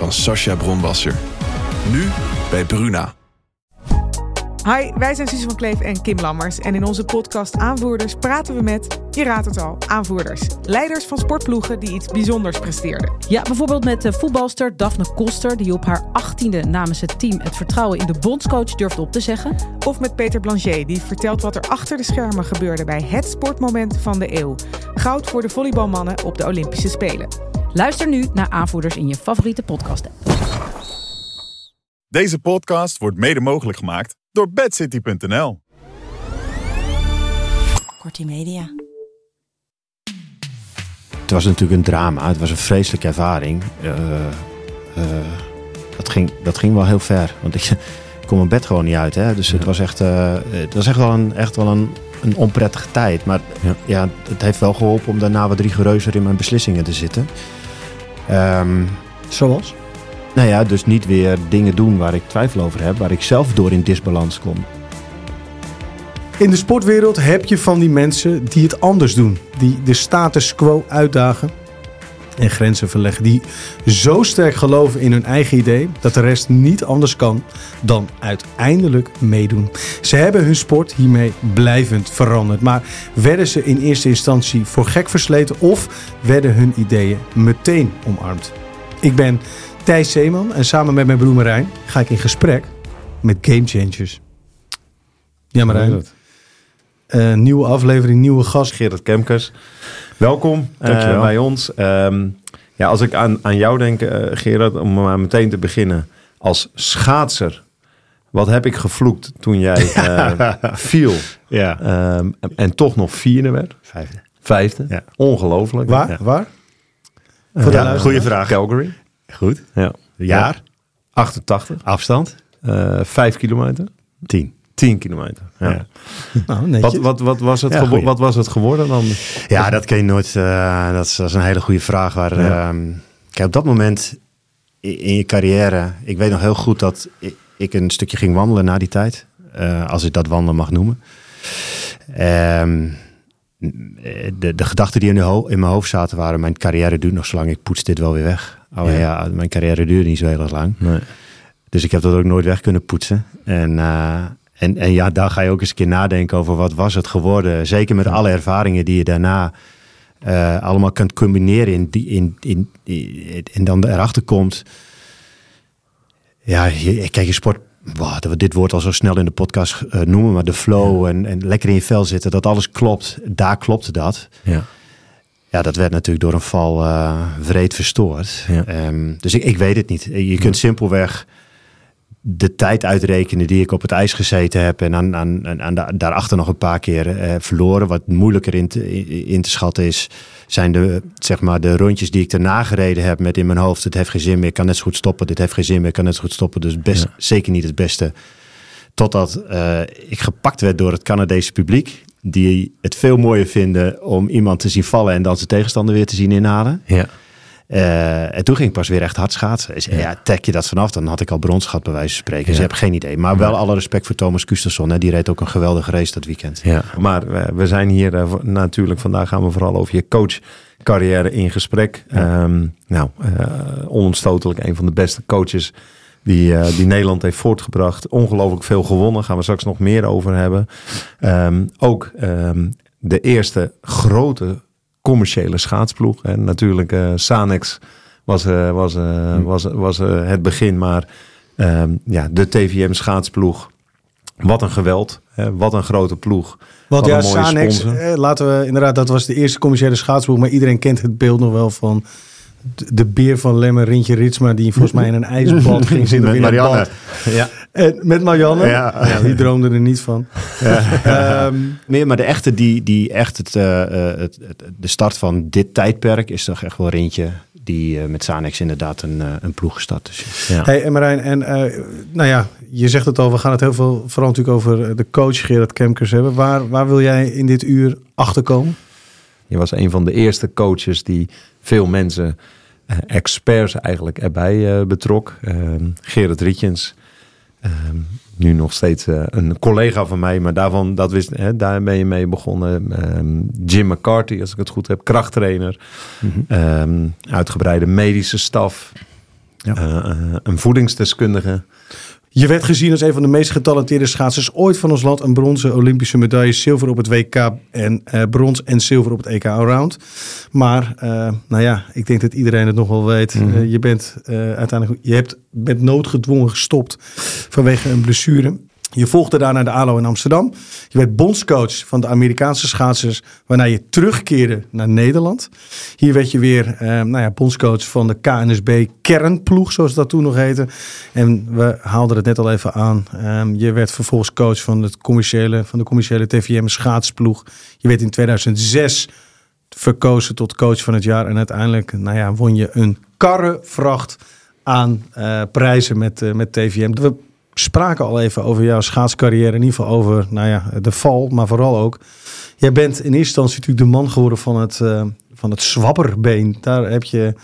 van Sascha Bronwasser. Nu bij Bruna. Hi, wij zijn Suze van Kleef en Kim Lammers. En in onze podcast Aanvoerders praten we met, je raadt het al, aanvoerders. Leiders van sportploegen die iets bijzonders presteerden. Ja, bijvoorbeeld met de voetbalster Daphne Koster... die op haar achttiende namens het team het vertrouwen in de bondscoach durfde op te zeggen. Of met Peter Blanchet, die vertelt wat er achter de schermen gebeurde... bij het sportmoment van de eeuw. Goud voor de volleybalmannen op de Olympische Spelen. Luister nu naar Aanvoerders in je favoriete podcast-app. Deze podcast wordt mede mogelijk gemaakt door bedcity.nl. Kortie Media. Het was natuurlijk een drama. Het was een vreselijke ervaring. Eh, eh, dat, ging, dat ging wel heel ver. Want ik, ik kon mijn bed gewoon niet uit. Hè? Dus het was echt, eh, het was echt wel een, echt wel een, een onprettige tijd. Maar ja. het heeft wel geholpen om daarna wat rigoureuzer in mijn beslissingen te zitten. Ehm, Zoals? nou ja, dus niet weer dingen doen waar ik twijfel over heb. Waar ik zelf door in disbalans kom. In de sportwereld heb je van die mensen die het anders doen. Die de status quo uitdagen en grenzen verleggen. Die zo sterk geloven in hun eigen idee dat de rest niet anders kan dan uiteindelijk meedoen. Ze hebben hun sport hiermee blijvend veranderd. Maar werden ze in eerste instantie voor gek versleten of werden hun ideeën meteen omarmd? Ik ben Thijs Zeeman en samen met mijn broer Marijn ga ik in gesprek met Game Changers. Ja, Marijn. Eh, nieuwe aflevering, nieuwe gast. Gerard Kemkers. Welkom eh, Dankjewel. bij ons. Ehm, ja, als ik aan, aan jou denk, eh, Gerard, om maar meteen te beginnen. Als schaatser, wat heb ik gevloekt toen jij eh, viel Ja. ehm, en toch nog vierde werd? Vijfde. Vijfde? Ja. Ongelooflijk. Waar? Ja. Waar? Ja, goede vraag. Calgary. Goed. Ja. Jaar. 88. Afstand. eh vijf kilometer. Tien. 10 kilometer. Ja. Ja. Nou. Wat, wat, wat, was het Ja, wat was het geworden dan? Ja, dat kan je nooit. eh, dat, is, dat is een hele goede vraag. Waar, Ja. ehm, kijk, op dat moment in je carrière. Ik weet nog heel goed dat ik, ik een stukje ging wandelen na die tijd. eh, als ik dat wandelen mag noemen. Ehm, de, de gedachten die in, de in mijn hoofd zaten waren: mijn carrière duurt nog zo lang. Ik poets dit wel weer weg. Oh ja, mijn carrière duurde niet zo heel erg lang. Nee. Dus ik heb dat ook nooit weg kunnen poetsen. En, eh, en, en ja, daar ga je ook eens een keer nadenken over wat was het geworden. Zeker met alle ervaringen die je daarna eh, allemaal kunt combineren. In, die, in, in, in- en dan erachter komt. Ja, je, kijk, je sport. Wow, dat we dit woord al zo snel in de podcast eh, noemen, maar de flow en, en lekker in je vel zitten, dat alles klopt. Daar klopte dat. Ja. Ja, dat werd natuurlijk door een val eh wreed verstoord. Ja. Ehm, dus ik, ik weet het niet. Je kunt simpelweg de tijd uitrekenen die ik op het ijs gezeten heb en aan, aan, aan, aan da- daarachter nog een paar keer eh, verloren. Wat moeilijker in te, in, te schatten is, zijn de, zeg maar, de rondjes die ik erna gereden heb met in mijn hoofd. Het heeft geen zin meer, ik kan net zo goed stoppen. Dit heeft geen zin meer, ik kan net zo goed stoppen. Dus best, Ja. zeker niet het beste. Totdat eh, ik gepakt werd door het Canadese publiek. Die het veel mooier vinden om iemand te zien vallen en dan zijn tegenstander weer te zien inhalen. Ja. Eh, en toen ging ik pas weer echt hard schaatsen. Dus, ja. trek je dat vanaf, dan had ik al brons gehad bij wijze van spreken. Dus je hebt geen idee. Maar wel alle respect voor Thomas Kustersson. Hè. Die reed ook een geweldige race dat weekend. Ja, maar we, we zijn hier eh, natuurlijk, vandaag gaan we vooral over je coachcarrière in gesprek. Ehm, nou, eh onomstotelijk een van de beste coaches die, eh, die Nederland heeft voortgebracht. Ongelooflijk veel gewonnen, gaan we straks nog meer over hebben. Ehm, ook ehm, de eerste grote commerciële schaatsploeg. En natuurlijk eh Sanex was, eh, was, eh, was, was eh, het begin, maar Ehm, ja, de TVM schaatsploeg. Wat een geweld. Hè? Wat een grote ploeg. Want Wat ja, Sanex, eh, laten we inderdaad, dat was de eerste commerciële schaatsploeg. Maar iedereen kent het beeld nog wel van de, beer van Lemmer, Rintje Ritsma. Die volgens mij in een ijsbad ging zitten. Met Marianne. Ja. En met Marianne. Ja. Ja, die droomde er niet van. Ehm, Meer, maar de echte, die, die echt het, eh, eh, het, het- de start van dit tijdperk is toch echt wel Rintje. Die eh, met Sanex inderdaad een, eh, een ploeg gestart. Dus, ja. Hey, en Marijn, en eh, nou ja, je zegt het al, we gaan het heel veel, vooral natuurlijk over de coach Gerard Kemkers hebben. Waar, waar wil jij in dit uur achterkomen? Je was een van de eerste coaches die veel mensen, eh, experts eigenlijk, erbij eh, betrok. Ehm Gerard Rietjens, ehm, nu nog steeds eh, een collega van mij, maar daarvan, dat wist, hè, daar ben je mee begonnen. Ehm, Jim McCarthy, als ik het goed heb, krachttrainer. Ehm, uitgebreide medische staf. Ja. Eh, eh, een voedingsdeskundige. Je werd gezien als een van de meest getalenteerde schaatsers ooit van ons land. Een bronzen Olympische medaille, zilver op het WK en eh, brons en zilver op het EK Allround. Maar, eh, nou ja, ik denk dat iedereen het nog wel weet. Eh, je bent uiteindelijk, je hebt, bent noodgedwongen gestopt vanwege een blessure. Je volgde daarna de ALO in Amsterdam. Je werd bondscoach van de Amerikaanse schaatsers, waarna je terugkeerde naar Nederland. Hier werd je weer eh, nou ja, bondscoach van de KNSB kernploeg, zoals dat toen nog heette. En we haalden het net al even aan. Ehm, je werd vervolgens coach van, het commerciële, van de commerciële TVM schaatsploeg. Je werd in 2006 verkozen tot coach van het jaar. En uiteindelijk nou ja, won je een karrevracht aan eh, prijzen met, eh, met TVM. Spraken al even over jouw schaatscarrière. In ieder geval over nou ja, de val, maar vooral ook... Jij bent in eerste instantie natuurlijk de man geworden van het, eh, van het zwabberbeen. Daar heb je...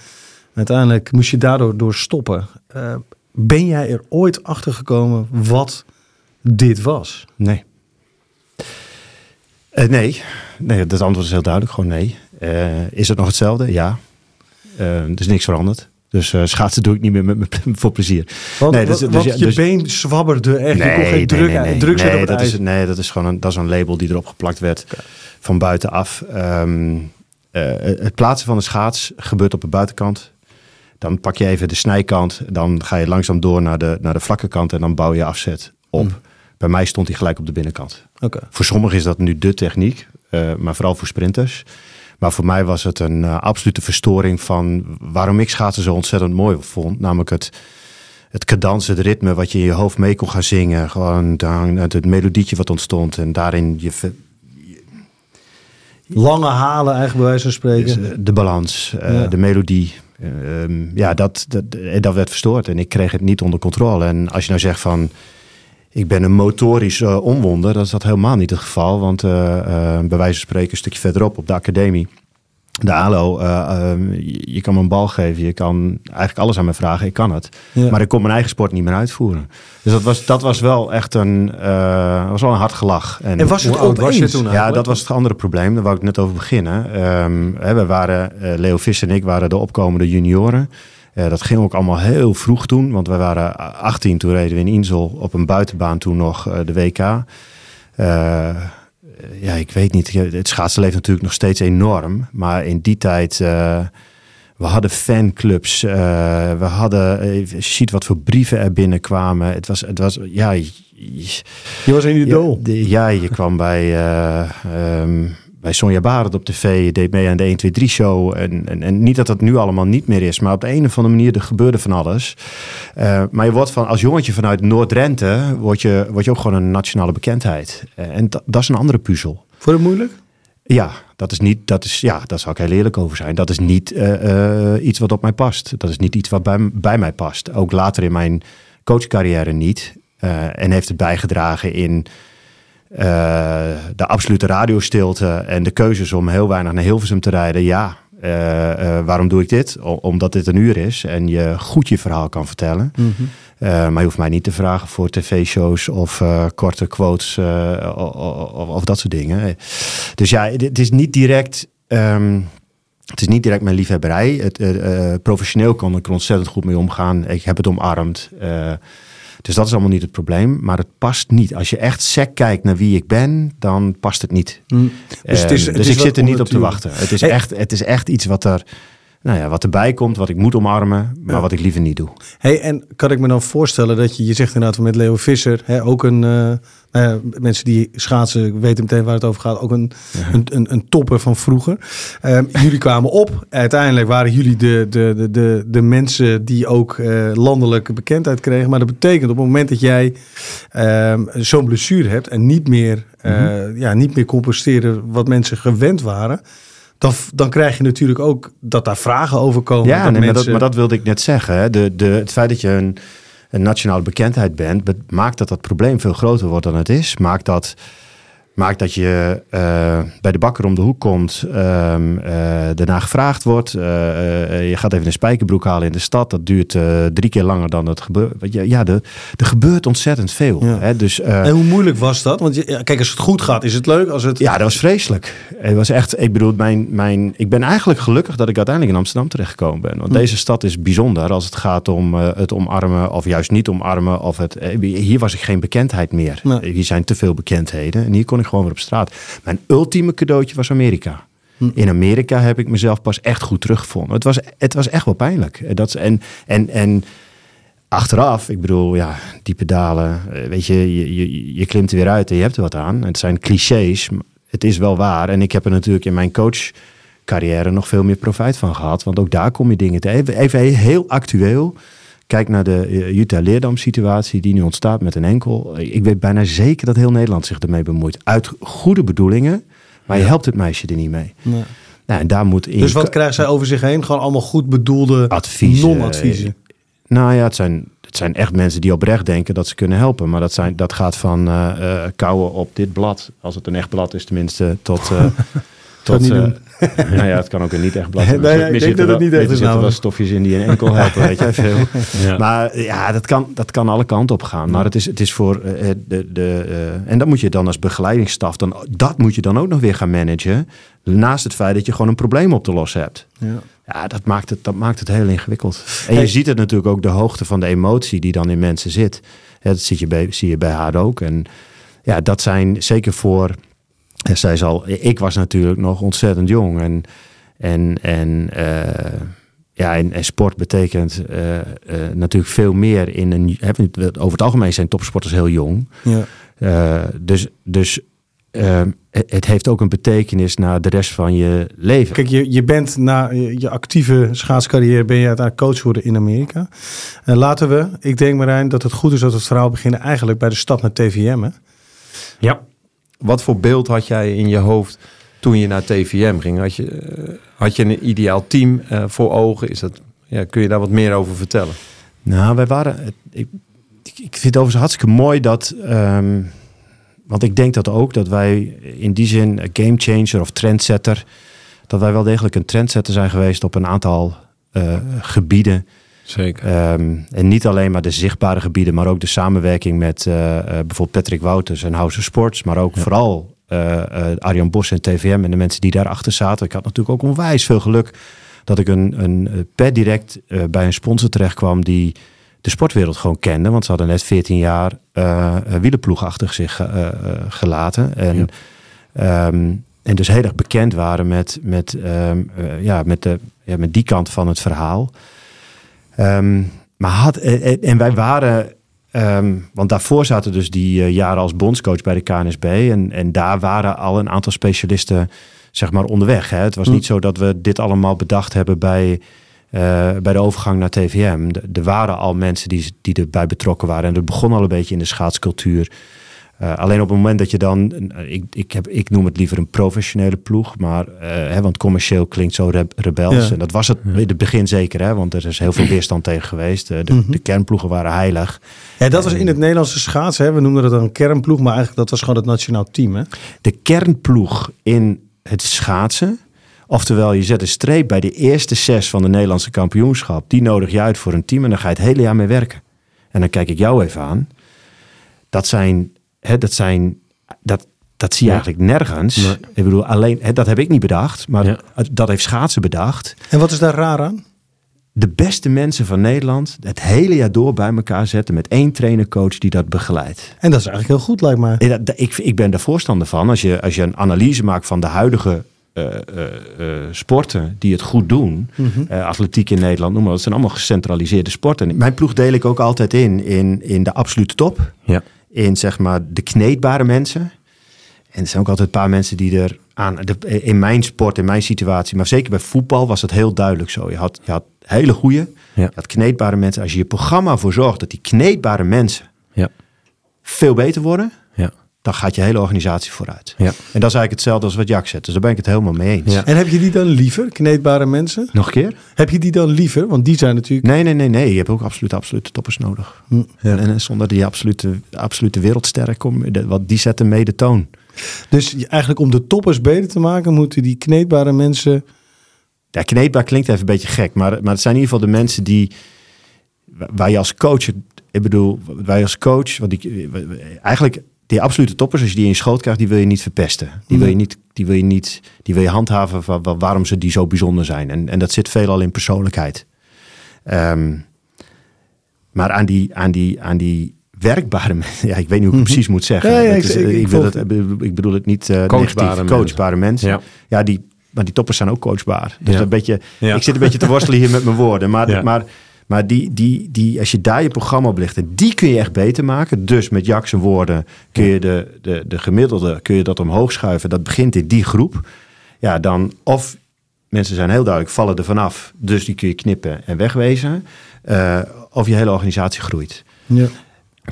Uiteindelijk moest je daardoor door stoppen. Eh, ben jij er ooit achter gekomen wat dit was? Nee. Eh, nee. nee, het antwoord is heel duidelijk. Gewoon nee. Is het nog hetzelfde? Ja. Er is niks veranderd. Dus eh, schaatsen doe ik niet meer met, met- voor plezier. Want, Nee, dus- dus je dus- been zwabberde echt. je kon geen druk, nee, druk nee, op het dat ijs. is, nee, dat is gewoon een, dat is een label die erop geplakt werd van buitenaf. Ehm, eh, het plaatsen van de schaats gebeurt op de buitenkant. Dan pak je even de snijkant. Dan ga je langzaam door naar de, naar de vlakke kant. En dan bouw je afzet op. Mm. Bij mij stond hij gelijk op de binnenkant. Oké. Voor sommigen is dat nu de techniek. eh, maar vooral voor sprinters. Maar voor mij was het een eh, absolute verstoring van waarom ik schaatsen zo ontzettend mooi vond. Namelijk het, het cadans, het ritme wat je in je hoofd mee kon gaan zingen. Gewoon dan, het, het melodietje wat ontstond. En daarin je, Lange halen eigenlijk bij wijze van spreken. is, eh, de balans, eh, de melodie. eh, ehm, ja, dat, dat, dat werd verstoord. En ik kreeg het niet onder controle. En als je nou zegt van... Ik ben een motorisch eh, onwonder. Dat is dat helemaal niet het geval. Want eh, eh, bij wijze van spreken een stukje verderop op de academie. De ALO, eh, ehm, je, kan me een bal geven. Je kan eigenlijk alles aan me vragen. Ik kan het. Ja. Maar ik kon mijn eigen sport niet meer uitvoeren. Dus dat was, dat was wel echt een, eh, was wel een hard gelach. En was het was je toen ja, eigenlijk? dat was het andere probleem. Daar wou ik net over beginnen. Ehm, hè, we waren, Leo Visser en ik waren de opkomende junioren. Eh, dat ging ook allemaal heel vroeg toen. Want we waren 18, toen reden we in Insel op een buitenbaan toen nog eh, de WK. Eh, ja, ik weet niet. Het schaatsen leeft natuurlijk nog steeds enorm. Maar in die tijd... we hadden fanclubs. we hadden... je ziet wat voor brieven er binnenkwamen. Het was... Het was ja, je- was een idool. ja, de- ja, je kwam bij, eh, ehm, bij Sonja Barend op tv. Je deed mee aan de 1, 2, 3 show. En, en, en niet dat dat nu allemaal niet meer is. Maar op de een of andere manier er gebeurde van alles. Eh, maar je wordt van, als jongetje vanuit Noord-Drenthe... Word je, word je ook gewoon een nationale bekendheid. Eh, en dat, dat is een andere puzzel. Je het moeilijk? Ja, dat is niet, dat is, ja, daar zou ik heel eerlijk over zijn. Dat is niet eh, iets wat op mij past. Dat is niet iets wat bij, bij mij past. Ook later in mijn coachcarrière niet. En heeft het bijgedragen in de absolute radiostilte en de keuzes om heel weinig naar Hilversum te rijden. Ja, eh, eh, waarom doe ik dit? O- omdat dit een uur is en je goed je verhaal kan vertellen. Eh, maar je hoeft mij niet te vragen voor tv-shows of eh, korte quotes eh, o- o- o- of, dat soort dingen. Dus ja, het, is niet direct. ehm, het is niet direct mijn liefhebberij. Het, eh, eh, professioneel kan ik er ontzettend goed mee omgaan. Ik heb het omarmd. Dus dat is allemaal niet het probleem. Maar het past niet. Als je echt sec kijkt naar wie ik ben, dan past het niet. Dus, het is, Ehm, het dus is ik zit er niet op te wachten. Het is, Hey. echt, het is echt iets wat er nou ja, wat erbij komt, wat ik moet omarmen, maar Ja. wat ik liever niet doe. Hey, en kan ik me dan voorstellen dat je, je zegt inderdaad met Leo Visser, hè, ook een, eh, ja, mensen die schaatsen weten meteen waar het over gaat, ook een, een, een, een topper van vroeger. Ehm, jullie kwamen op, uiteindelijk waren jullie de, de, de, de, de mensen die ook eh, landelijke bekendheid kregen. Maar dat betekent op het moment dat jij ehm, zo'n blessure hebt en niet meer, eh, ja, niet meer composteren wat mensen gewend waren. Dan, dan krijg je natuurlijk ook dat daar vragen over komen. Ja, dat nee, maar, dat, maar dat wilde ik net zeggen. Hè. De, de, het feit dat je een, een nationale bekendheid bent, be- maakt dat dat probleem veel groter wordt dan het is. Maakt dat, maakt dat je eh, bij de bakker om de hoek komt, ehm, eh, daarna gevraagd wordt. eh, je gaat even een spijkerbroek halen in de stad. Dat duurt drie keer langer dan het gebeurt. Ja, er gebeurt ontzettend veel. Ja. Hè. Dus, En hoe moeilijk was dat? Want ja, kijk, als het goed gaat, is het leuk. Als het... ja, dat was vreselijk. Het was echt, ik bedoel, mijn, mijn, ik ben eigenlijk gelukkig dat ik uiteindelijk in Amsterdam terechtgekomen ben. Want Hm. deze stad is bijzonder als het gaat om het omarmen of juist niet omarmen. Of het, hier was ik geen bekendheid meer. Nee. Hier zijn te veel bekendheden en hier kon ik gewoon weer op straat. Mijn ultieme cadeautje was Amerika. Hm. In Amerika heb ik mezelf pas echt goed teruggevonden. Het was, het was echt wel pijnlijk. Eh, Dat, en, en, en achteraf, ik bedoel, ja, diepe dalen. eh, Weet je, je, je, je klimt er weer uit en je hebt er wat aan. Het zijn clichés, het is wel waar. En ik heb er natuurlijk in mijn coachcarrière nog veel meer profijt van gehad. Want ook daar kom je dingen te. Even, even heel actueel. Kijk naar de eh, Jutta Leerdam situatie die nu ontstaat met een enkel. Ik weet bijna zeker dat heel Nederland zich ermee bemoeit. Uit goede bedoelingen, maar je helpt het meisje er niet mee. Nee. Nou, en daar moet in Dus wat krijgen zij over zich heen? Gewoon allemaal goed bedoelde Adviezen. non-adviezen. Nou ja, het zijn, het zijn echt mensen die oprecht denken dat ze kunnen helpen. Maar dat, zijn, dat gaat van kouwen op dit blad, als het een echt blad is tenminste, tot... tot niet eh, doen. nou ja, het kan ook een niet echt blad Nee, zijn. ja, ik Er denk zitten dat het niet echt er is zitten wel stofjes in die een enkel helpen, weet veel. Ja. Maar ja, dat kan, dat kan alle kanten op gaan. Maar het is, het is voor eh, de... de eh, en dat moet je dan als begeleidingsstaf... Dan, dat moet je dan ook nog weer gaan managen. Naast het feit dat je gewoon een probleem op te lossen hebt. Ja. Ja, dat maakt het, dat maakt het heel ingewikkeld. En je Hey. ziet het natuurlijk ook de hoogte van de emotie die dan in mensen zit. Ja, dat zie je, bij, zie je bij haar ook. En ja, dat zijn zeker voor. Ja, Zij zal, ik was natuurlijk nog ontzettend jong. En, en, en, eh, ja, en, en sport betekent eh, eh, natuurlijk veel meer in een. hè, Over het algemeen zijn topsporters heel jong. Ja. Eh, dus dus eh, het heeft ook een betekenis naar de rest van je leven. Kijk, je, je bent na je actieve schaatscarrière ben je uiteindelijk coach geworden in Amerika. En laten we, ik denk Marijn, dat het goed is dat het verhaal beginnen eigenlijk bij de stap naar TVM. Hè? Ja. Wat voor beeld had jij in je hoofd toen je naar TVM ging? Had je, eh, had je een ideaal team eh, voor ogen? Is dat, ja, kun je daar wat meer over vertellen? Nou, wij waren. Ik, vind het overigens hartstikke mooi dat. ehm, want ik denk dat ook dat wij in die zin een game changer of trendsetter. Dat wij wel degelijk een trendsetter zijn geweest op een aantal eh, gebieden. Zeker. Ehm, en niet alleen maar de zichtbare gebieden, maar ook de samenwerking met eh, eh, bijvoorbeeld Patrick Wouters en House of Sports. Maar ook vooral eh, Arjan Bos en TVM en de mensen die daarachter zaten. Ik had natuurlijk ook onwijs veel geluk dat ik een, een, per direct bij een sponsor terecht kwam die de sportwereld gewoon kende. Want ze hadden net 14 jaar een wielerploeg achter zich gelaten. En, ehm, en dus heel erg bekend waren met, met, ehm, eh, ja, met, de, ja, met die kant van het verhaal. Ehm, maar had, eh, eh, en wij waren, ehm, want daarvoor zaten dus die eh, jaren als bondscoach bij de KNSB. En, en daar waren al een aantal specialisten zeg maar onderweg. Hè. Het was Hm. niet zo dat we dit allemaal bedacht hebben bij, bij de overgang naar TVM. Er waren al mensen die, die erbij betrokken waren. En dat begon al een beetje in de schaatscultuur. Eh, alleen op het moment dat je dan, eh, ik, ik, heb, ik noem het liever een professionele ploeg, maar, eh, hè, want commercieel klinkt zo re- rebels. Ja. En dat was het in het begin zeker, hè, want er is heel veel weerstand tegen geweest. De, Mhm. de kernploegen waren heilig. Ja, dat was in het Nederlandse schaatsen. Hè? We noemden dat dan een kernploeg, maar eigenlijk dat was gewoon het nationaal team. Hè? De kernploeg in het schaatsen, oftewel je zet een streep bij de eerste zes van de Nederlandse kampioenschap, die nodig je uit voor een team en dan ga je het hele jaar mee werken. En dan kijk ik jou even aan. Dat zijn, hè, dat zijn, dat, dat zie je Ja. eigenlijk nergens. Nee. Ik bedoel, alleen, hè, dat heb ik niet bedacht, maar Ja. dat heeft schaatsen bedacht. En wat is daar raar aan? De beste mensen van Nederland het hele jaar door bij elkaar zetten met één trainercoach die dat begeleidt. En dat is eigenlijk heel goed, lijkt mij. Ik, ik ben daar voorstander van. Als je, als je een analyse maakt van de huidige eh, eh, eh, sporten die het goed doen. Eh, atletiek in Nederland, noem maar. Dat zijn allemaal gecentraliseerde sporten. Mijn ploeg deel ik ook altijd in, in, in de absolute top. Ja. In zeg maar de kneedbare mensen. En er zijn ook altijd een paar mensen die er aan... De, in mijn sport, in mijn situatie, maar zeker bij voetbal was dat heel duidelijk zo. Je had, je had hele goede, Ja. je had kneedbare mensen. Als je je programma voor zorgt dat die kneedbare mensen Ja. veel beter worden. Dan gaat je hele organisatie vooruit. Ja. En dat is eigenlijk hetzelfde als wat Jack zegt. Dus daar ben ik het helemaal mee eens. Ja. En heb je die dan liever, kneedbare mensen? Nog een keer? Heb je die dan liever? Want die zijn natuurlijk... Nee, nee, nee, nee. Je hebt ook absoluut absolute toppers nodig. Hm. En, en zonder die absolute, absolute wereldsterren, kom, de- wat die zetten mee de toon. Dus je- eigenlijk om de toppers beter te maken, moeten die kneedbare mensen... Ja, kneedbaar klinkt even een beetje gek, maar, maar het zijn in ieder geval de mensen die, waar je als coach, ik bedoel, wij als coach, want die, eigenlijk die absolute toppers, als je die in je schoot krijgt, die wil je niet verpesten. Die wil je niet, die wil je niet, die wil je handhaven van wa- waarom ze die zo bijzonder zijn. En, en dat zit veelal in persoonlijkheid. Ehm, maar aan die, aan die, aan die werkbare mensen, ja, ik weet niet hoe ik het precies moet zeggen. Ja, ja, Het ik- is, ik- ik, ik wil het, ik bedoel het niet eh Coachbare mensen. coachbare mensen. Ja. Ja, die, maar die toppers zijn ook coachbaar. Dus Ja. een beetje, Ja. ik zit een beetje te worstelen hier met mijn woorden. Maar, Ja. maar, maar die, die, die, als je daar je programma op ligt, en die kun je echt beter maken. Dus met Jack's woorden kun je de, de, de gemiddelde, kun je dat omhoog schuiven. Dat begint in die groep. Ja, dan of mensen zijn heel duidelijk, vallen er vanaf. Dus die kun je knippen en wegwezen. Eh, of je hele organisatie groeit. Ja.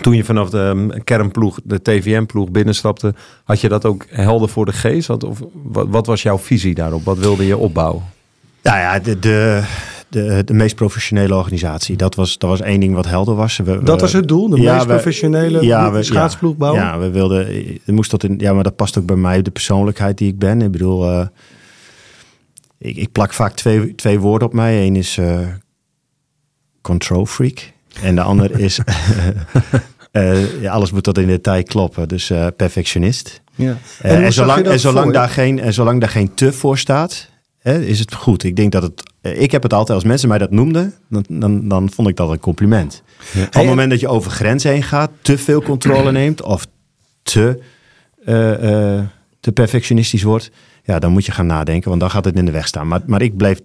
Toen je vanaf de um, kernploeg, de TVM-ploeg binnenstapte, had je dat ook helder voor de geest? Wat, of, wat, wat was jouw visie daarop? Wat wilde je opbouwen? Nou ja, de, de, de, de meest professionele organisatie. Dat was, dat was één ding wat helder was. We- Dat we- was het doel, de Ja, meest we- professionele ja, schaatsploeg bouwen? Ja, we wilden. Moest tot in, ja, maar dat past ook bij mij, de persoonlijkheid die ik ben. Ik bedoel, eh, ik, ik plak vaak twee, twee woorden op mij. Eén is eh, control freak. En de ander is. eh, ja, alles moet tot in detail kloppen. Dus perfectionist. Ja. En, zolang, dat en, zolang daar geen, en zolang daar geen te voor staat, hè, is het goed. Ik denk dat het. eh, Ik heb het altijd, als mensen mij dat noemden, dan, dan, dan vond ik dat een compliment. Op het moment dat je over grenzen heen gaat, te veel controle neemt of te, eh, eh, te perfectionistisch wordt, ja, dan moet je gaan nadenken, want dan gaat het in de weg staan. Maar, maar ik bleef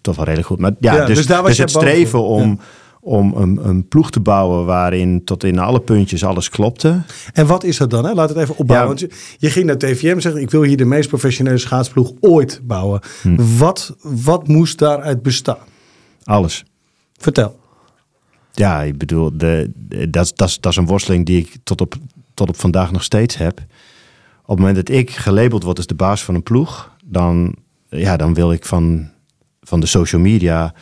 toch wel redelijk goed. Maar ja, Ja, dus, dus daar was dus het streven om, om een, een ploeg te bouwen waarin tot in alle puntjes alles klopte. En wat is dat dan? Hè? Laat het even opbouwen. Ja. Je, ging naar TVM en zegt, ik wil hier de meest professionele schaatsploeg ooit bouwen. Hm. Wat, wat moest daaruit bestaan? Alles. Vertel. Ja, ik bedoel, de, de- dat, dat is een worsteling die ik tot op, tot op vandaag nog steeds heb. Op het moment dat ik gelabeld word als de baas van een ploeg, dan, ja, dan wil ik van, van de social media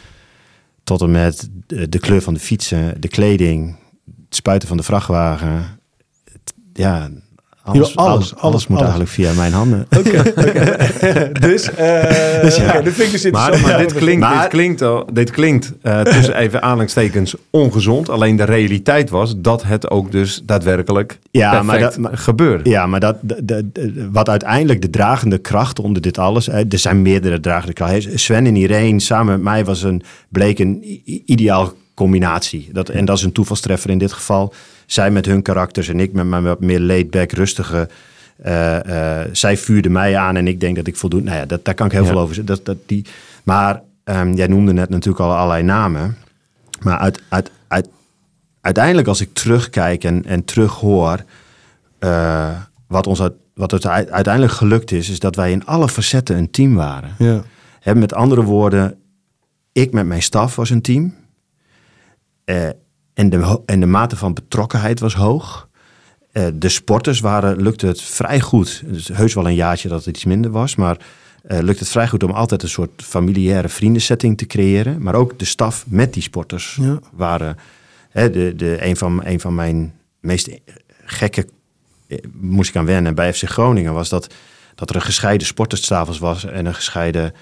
tot en met de, de kleur van de fietsen, de kleding, het spuiten van de vrachtwagen. Ja, alles, alles, alles, moet alles. eigenlijk via mijn handen. Oké, dus, Dus ja. Maar, dit klinkt, Maar- dit klinkt, al- dit klinkt eh, tussen even aanhalingstekens ongezond. Alleen de realiteit was dat het ook dus daadwerkelijk Ja, maar dat- maar- gebeurde. Ja, maar dat, de, de- de- wat uiteindelijk de dragende kracht onder dit alles... Er zijn meerdere dragende krachten. Sven en Irene samen met mij was een, bleek een ideaal combinatie. Dat, en dat is een toevalstreffer in dit geval. Zij met hun karakters en ik met mijn wat meer laid-back, rustige... eh, eh, zij vuurde mij aan en ik denk dat ik voldoende... Nou ja, dat, daar kan ik heel Ja. veel over zeggen. Dat, dat, die, maar ehm, jij noemde net natuurlijk al allerlei namen. Maar uit, uit, uit, uiteindelijk als ik terugkijk en, en terughoor... eh, wat ons uit, wat het uit- uiteindelijk gelukt is, is dat wij in alle facetten een team waren. Ja. Met andere woorden, ik met mijn staf was een team. En, de, en de mate van betrokkenheid was hoog. Eh, de sporters waren, lukte het vrij goed. Dus heus wel een jaartje dat het iets minder was. Maar eh lukte het vrij goed om altijd een soort familiaire vriendensetting te creëren. Maar ook de staf met die sporters Ja. waren... Hè, de, de, een, van, een van mijn meest gekke... eh, moest ik aan wennen bij FC Groningen... was dat, dat er een gescheiden sporterstafels was... en een gescheiden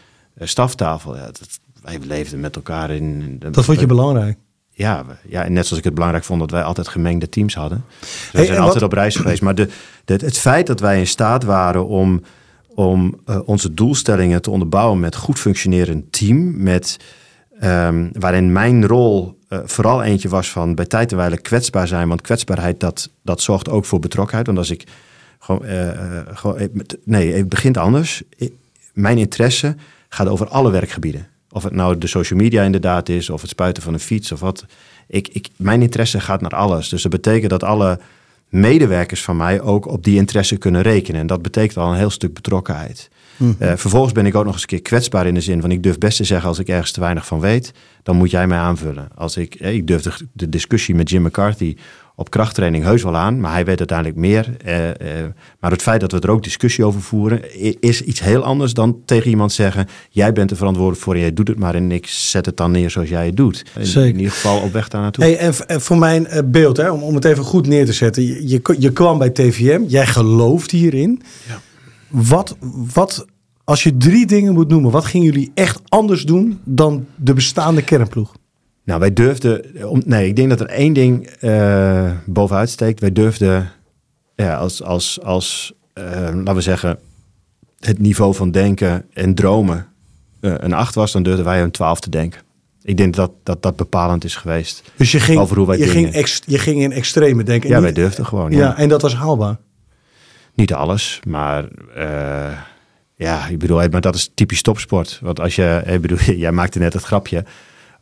staftafel. Ja, dat, wij leefden met elkaar in... Dat vond je belangrijk. Ja, ja, en net zoals ik het belangrijk vond dat wij altijd gemengde teams hadden. Dus we Hey, zijn altijd wat- op reis geweest. Maar de, de, het feit dat wij in staat waren om, om eh, onze doelstellingen te onderbouwen met goed functionerend team, met, ehm, waarin mijn rol eh, vooral eentje was van bij tijd en wijle kwetsbaar zijn. Want kwetsbaarheid, dat, dat zorgt ook voor betrokkenheid. Want als ik gewoon, eh, gewoon nee, het begint anders. Mijn interesse gaat over alle werkgebieden. Of het nou de social media inderdaad is, of het spuiten van een fiets of wat. Ik, ik, mijn interesse gaat naar alles. Dus dat betekent dat alle medewerkers van mij ook op die interesse kunnen rekenen. En dat betekent al een heel stuk betrokkenheid. Eh, vervolgens ben ik ook nog eens een keer kwetsbaar in de zin van ik durf best te zeggen als ik ergens te weinig van weet, dan moet jij mij aanvullen. Als ik, eh, ik durf de, de discussie met Jim McCarthy op krachttraining heus wel aan, maar hij weet uiteindelijk meer. Eh, eh, maar het feit dat we er ook discussie over voeren, is iets heel anders dan tegen iemand zeggen: jij bent er verantwoordelijk voor en jij doet het maar en ik zet het dan neer zoals jij het doet. In, Zeker. in ieder geval op weg daar naartoe. Hey, en, voor mijn eh, beeld, hè, om, om het even goed neer te zetten. Je, je, je kwam bij TVM, jij gelooft hierin. Wat, wat, als je drie dingen moet noemen, wat gingen jullie echt anders doen dan de bestaande kernploeg? Nou, wij durfden. Om, nee, ik denk dat er één ding eh, bovenuit steekt. Wij durfden, ja, als, als, als eh, laten we zeggen, het niveau van denken en dromen eh, een 8 was, dan durfden wij een 12 te denken. Ik denk dat dat, dat bepalend is geweest. Dus je ging, Over hoe wij je ging, ex, je ging in extreme denken. Ja, wij durfden gewoon. Ja. Ja. en dat was haalbaar. Niet alles, maar ja, ik bedoel, maar dat is typisch topsport. Want als je, ik bedoel, jij maakte net het grapje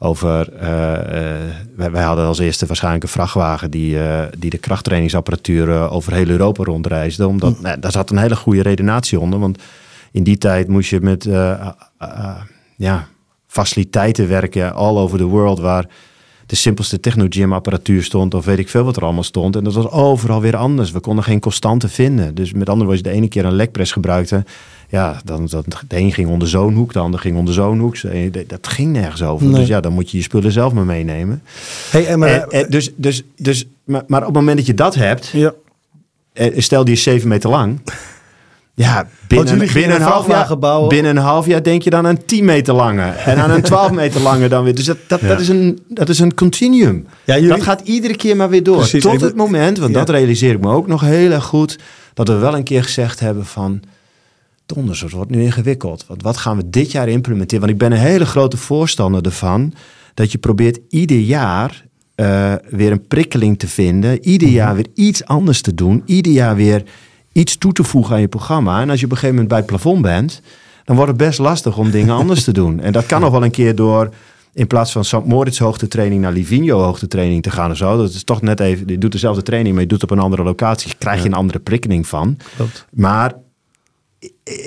over, eh, eh, wij, wij hadden als eerste waarschijnlijk een vrachtwagen die, eh, die de krachttrainingsapparatuur over heel Europa rondreisde. Omdat, nou, daar zat een hele goede redenatie onder, want in die tijd moest je met ja, faciliteiten werken all over the world waar de simpelste technogym apparatuur stond of weet ik veel wat er allemaal stond. En dat was overal weer anders. We konden geen constante vinden. Dus met andere woorden, als je de ene keer een lekpress gebruikte, ja, dan, dan de een ging onder zo'n hoek, de ander ging onder zo'n hoek. Dat- Dat ging nergens over. Nee. Dus ja, dan moet je je spullen zelf maar meenemen. Hey, en maar, En- en dus, dus, dus, maar, maar op het moment dat je dat hebt, ja. eh, stel die is zeven meter lang. Ja, binnen, binnen, een half jaar, binnen een half jaar denk je dan aan 10 meter lange. En aan een 12 meter lange dan weer. Dus dat, dat, dat, is, een, dat is een continuum. Ja, jullie- Dat gaat iedere keer maar weer door. Precies, Tot het moment, want Ja. dat realiseer ik me ook nog heel erg goed. Dat we wel een keer gezegd hebben van... Donders, het wordt nu ingewikkeld. Want wat gaan we dit jaar implementeren? Want ik ben een hele grote voorstander ervan... dat je probeert ieder jaar eh, weer een prikkeling te vinden. Ieder jaar weer iets anders te doen. Ieder jaar weer iets toe te voegen aan je programma. En als je op een gegeven moment bij het plafond bent... dan wordt het best lastig om dingen anders te doen. En dat kan nog wel een keer door... in plaats van St. Moritz hoogtetraining naar Livigno hoogtetraining te gaan of zo. Dat is toch net even... je doet dezelfde training, maar je doet het op een andere locatie. krijg je een andere prikkeling van. Klopt. Maar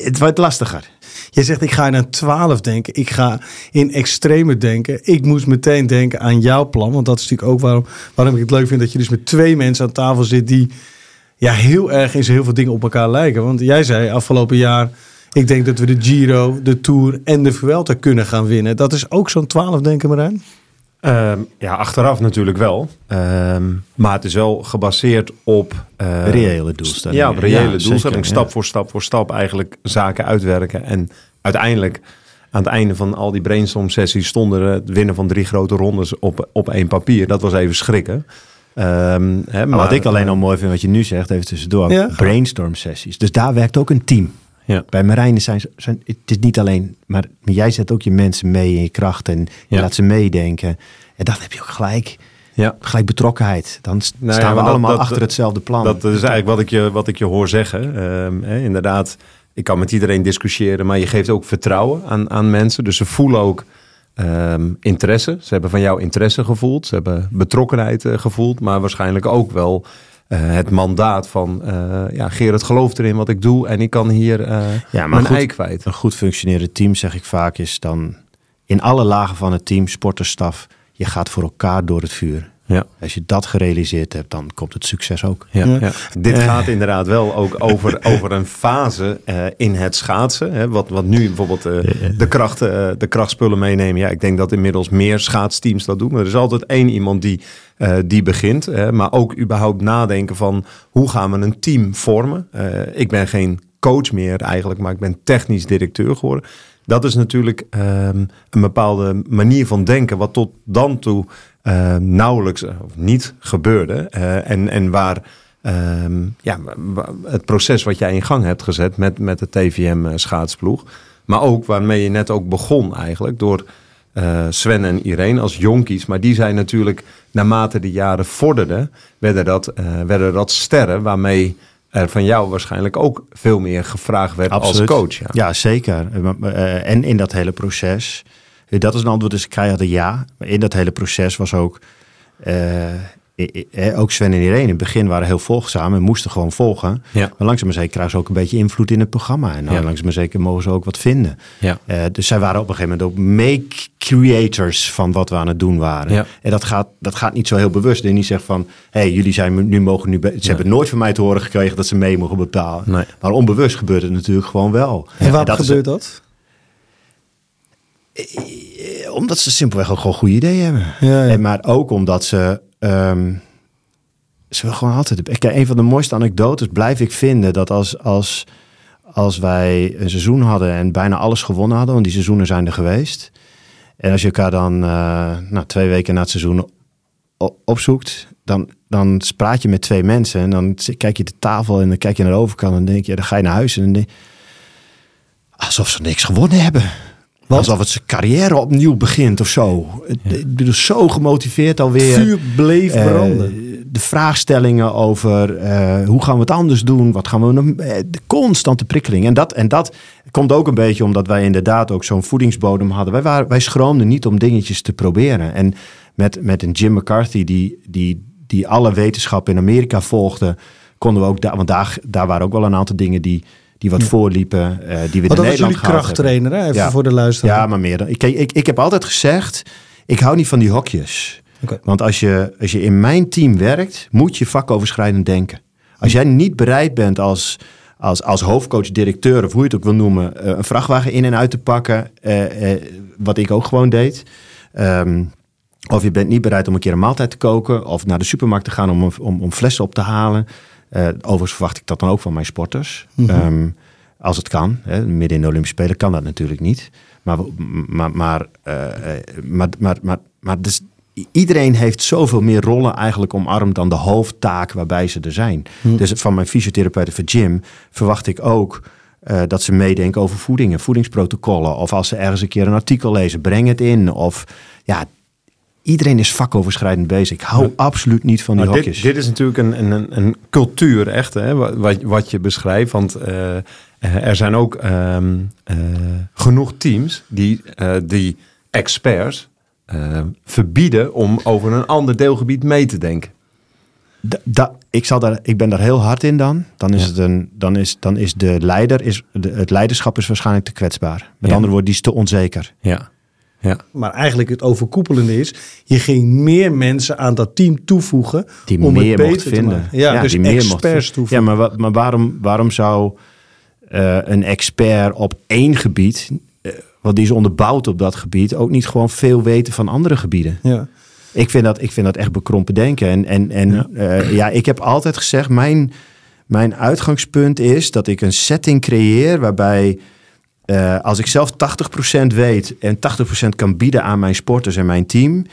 het wordt lastiger. Je zegt, ik ga een 12 denken. Ik ga in extreme denken. Ik moest meteen denken aan jouw plan. Want dat is natuurlijk ook waarom, waarom ik het leuk vind dat je dus met twee mensen aan tafel zit die ja, heel erg in heel veel dingen op elkaar lijken. Want jij zei afgelopen jaar, ik denk dat we de Giro, de Tour en de Vuelta kunnen gaan winnen. Dat is ook zo'n 12 denken, Marijn? Ehm, ja, achteraf natuurlijk wel. Ehm, maar het is wel gebaseerd op... eh, Reële doelstellingen. Ja, op reële Ja, doelstelling. zeker, stap ja. voor stap voor stap eigenlijk zaken uitwerken. En uiteindelijk aan het einde van al die brainstorm sessies stonden het winnen van drie grote rondes op, op één papier. Dat was even schrikken. Ehm, hè, Maar wat ik alleen al mooi vind, wat je nu zegt, even tussendoor. Ja. Brainstorm sessies. Dus daar werkt ook een team. Ja. Bij Marijn zijn, zijn het is niet alleen, maar jij zet ook je mensen mee in je kracht en je Ja. laat ze meedenken. En dan heb je ook gelijk, Ja. gelijk betrokkenheid. Dan st- Nou ja, staan we dat- allemaal dat- achter hetzelfde plan. Dat is eigenlijk wat ik je, wat ik je hoor zeggen. Ehm, hè, inderdaad, ik kan met iedereen discussiëren, maar je geeft ook vertrouwen aan, aan mensen. Dus ze voelen ook ehm, interesse. Ze hebben van jou interesse gevoeld. Ze hebben betrokkenheid eh, gevoeld, maar waarschijnlijk ook wel het mandaat van eh ja, Gerard gelooft erin wat ik doe en ik kan hier eh Ja, mijn goed, ei kwijt. Een goed functionerend team, zeg ik vaak, is dan in alle lagen van het team, sporterstaf, je gaat voor elkaar door het vuur. Ja. Als je dat gerealiseerd hebt, dan komt het succes ook. Ja, Ja. ja. Dit gaat inderdaad wel ook over, over een fase eh, in het schaatsen. Hè, wat, wat nu bijvoorbeeld eh, de, kracht, eh, de krachtspullen meenemen. Ja, ik denk dat inmiddels meer schaatsteams dat doen. Maar er is altijd één iemand die, eh, die begint. Hè, maar ook überhaupt nadenken van hoe gaan we een team vormen. Eh, ik ben geen coach meer eigenlijk, maar ik ben technisch directeur geworden. Dat is natuurlijk ehm, een bepaalde manier van denken, wat tot dan toe eh, nauwelijks eh, of niet gebeurde. Eh, en, en waar ehm, ja, het proces wat jij in gang hebt gezet met, met de TVM eh. Maar ook waarmee je net ook begon eigenlijk door Sven en Irene als jonkies. Maar die zijn natuurlijk naarmate de jaren vorderden, werden dat, werden dat sterren waarmee er van jou waarschijnlijk ook veel meer gevraagd werd Absoluut. als coach. Ja. Ja, zeker. Eh, En in dat hele proces, eh, dat is een antwoord dus keihard een ja. Maar in dat hele proces was ook, eh, ook Sven en Irene in het begin waren heel volgzaam en moesten gewoon volgen. Ja. Maar langzaam maar zeker krijgen ze ook een beetje invloed in het programma. En Ja. langzaam maar zeker mogen ze ook wat vinden. Ja. Eh, dus zij waren op een gegeven moment ook make-creators van wat we aan het doen waren. Ja. En dat gaat, dat gaat niet zo heel bewust. En niet zeggen van, hé, hey, jullie zijn nu mogen nu... Ze hebben nooit van mij te horen gekregen dat ze mee mogen bepalen. Nee. Maar onbewust gebeurt het natuurlijk gewoon wel. En waarom dat is- gebeurt dat? Eh, Omdat ze simpelweg ook gewoon goede ideeën hebben. Ja, ja. En maar ook omdat ze... ehm, ze willen gewoon altijd... Kijk, een van de mooiste anekdotes blijf ik vinden... dat als, als, als wij een seizoen hadden en bijna alles gewonnen hadden... want die seizoenen zijn er geweest... en als je elkaar dan eh, nou, twee weken na het seizoen opzoekt... Dan, dan praat je met twee mensen en dan kijk je de tafel... en dan kijk je naar de overkant en dan denk je... dan ga je naar huis en dan denk je... alsof ze niks gewonnen hebben... Alsof het zijn carrière opnieuw begint of zo. Ik bedoel, zo gemotiveerd alweer. Vuur bleef Eh, branden. de vraagstellingen over eh, hoe gaan we het anders doen? Wat gaan we nog- eh, De constante prikkeling. En dat, en dat komt ook een beetje omdat wij inderdaad ook zo'n voedingsbodem hadden. Wij, waren, wij schroomden niet om dingetjes te proberen. En met, met een Jim McCarthy die, die, die alle wetenschap in Amerika volgde, konden we ook daar, want daar, daar waren ook wel een aantal dingen die, die wat voorliepen, eh, die we in was Nederland jullie krachttrainer, hè? Even Ja. voor de luisteraar. Ja, maar meer dan. Ik, ik, ik heb altijd gezegd, ik hou niet van die hokjes. Want als je, als je in mijn team werkt, moet je vakoverschrijdend denken. Als jij niet bereid bent als, als, als hoofdcoach, directeur of hoe je het ook wil noemen, eh, een vrachtwagen in en uit te pakken, eh, wat ik ook gewoon deed. Ehm, of je bent niet bereid om een keer een maaltijd te koken of naar de supermarkt te gaan om, om, om flessen op te halen. Eh, overigens verwacht ik dat dan ook van mijn sporters. Ehm, als het kan. Hè. Midden in de Olympische Spelen kan dat natuurlijk niet. Maar, maar, maar, eh, eh, maar, maar, maar, maar dus, iedereen heeft zoveel meer rollen eigenlijk omarmd dan de hoofdtaak waarbij ze er zijn. Dus van mijn fysiotherapeut voor Jim verwacht ik ook dat ze meedenken over voeding en voedingsprotocollen. Of als ze ergens een keer een artikel lezen, breng het in. Of ja, iedereen is vakoverschrijdend bezig. Ik hou absoluut niet van die Maar hokjes. dit, dit is natuurlijk een, een- een, cultuur, echt, hè, wat, wat- je beschrijft. Want eh, er zijn ook ehm, eh, genoeg teams die, eh, die experts eh, verbieden om over een ander deelgebied mee te denken. Da- da- ik, zal daar, ik ben daar heel hard in dan. Dan is, Ja. het een, dan is, dan is de leider, is, de, het leiderschap is waarschijnlijk te kwetsbaar. Met Ja. andere woorden, die is te onzeker. Ja. Ja. Maar eigenlijk het overkoepelende is, je ging meer mensen aan dat team toevoegen Die om meer het beter mocht te vinden. maken. Ja, dus die meer experts toevoegen. Ja, maar, maar waarom, waarom zou eh, een expert op één gebied, eh, want die is onderbouwd op dat gebied, ook niet gewoon veel weten van andere gebieden? Ja. Ik vind dat, ik vind dat echt bekrompen denken. En, en, en Ja. ja, ik heb altijd gezegd, mijn, mijn uitgangspunt is dat ik een setting creëer waarbij eh, als ik zelf 80% weet en 80% kan bieden aan mijn sporters en mijn team,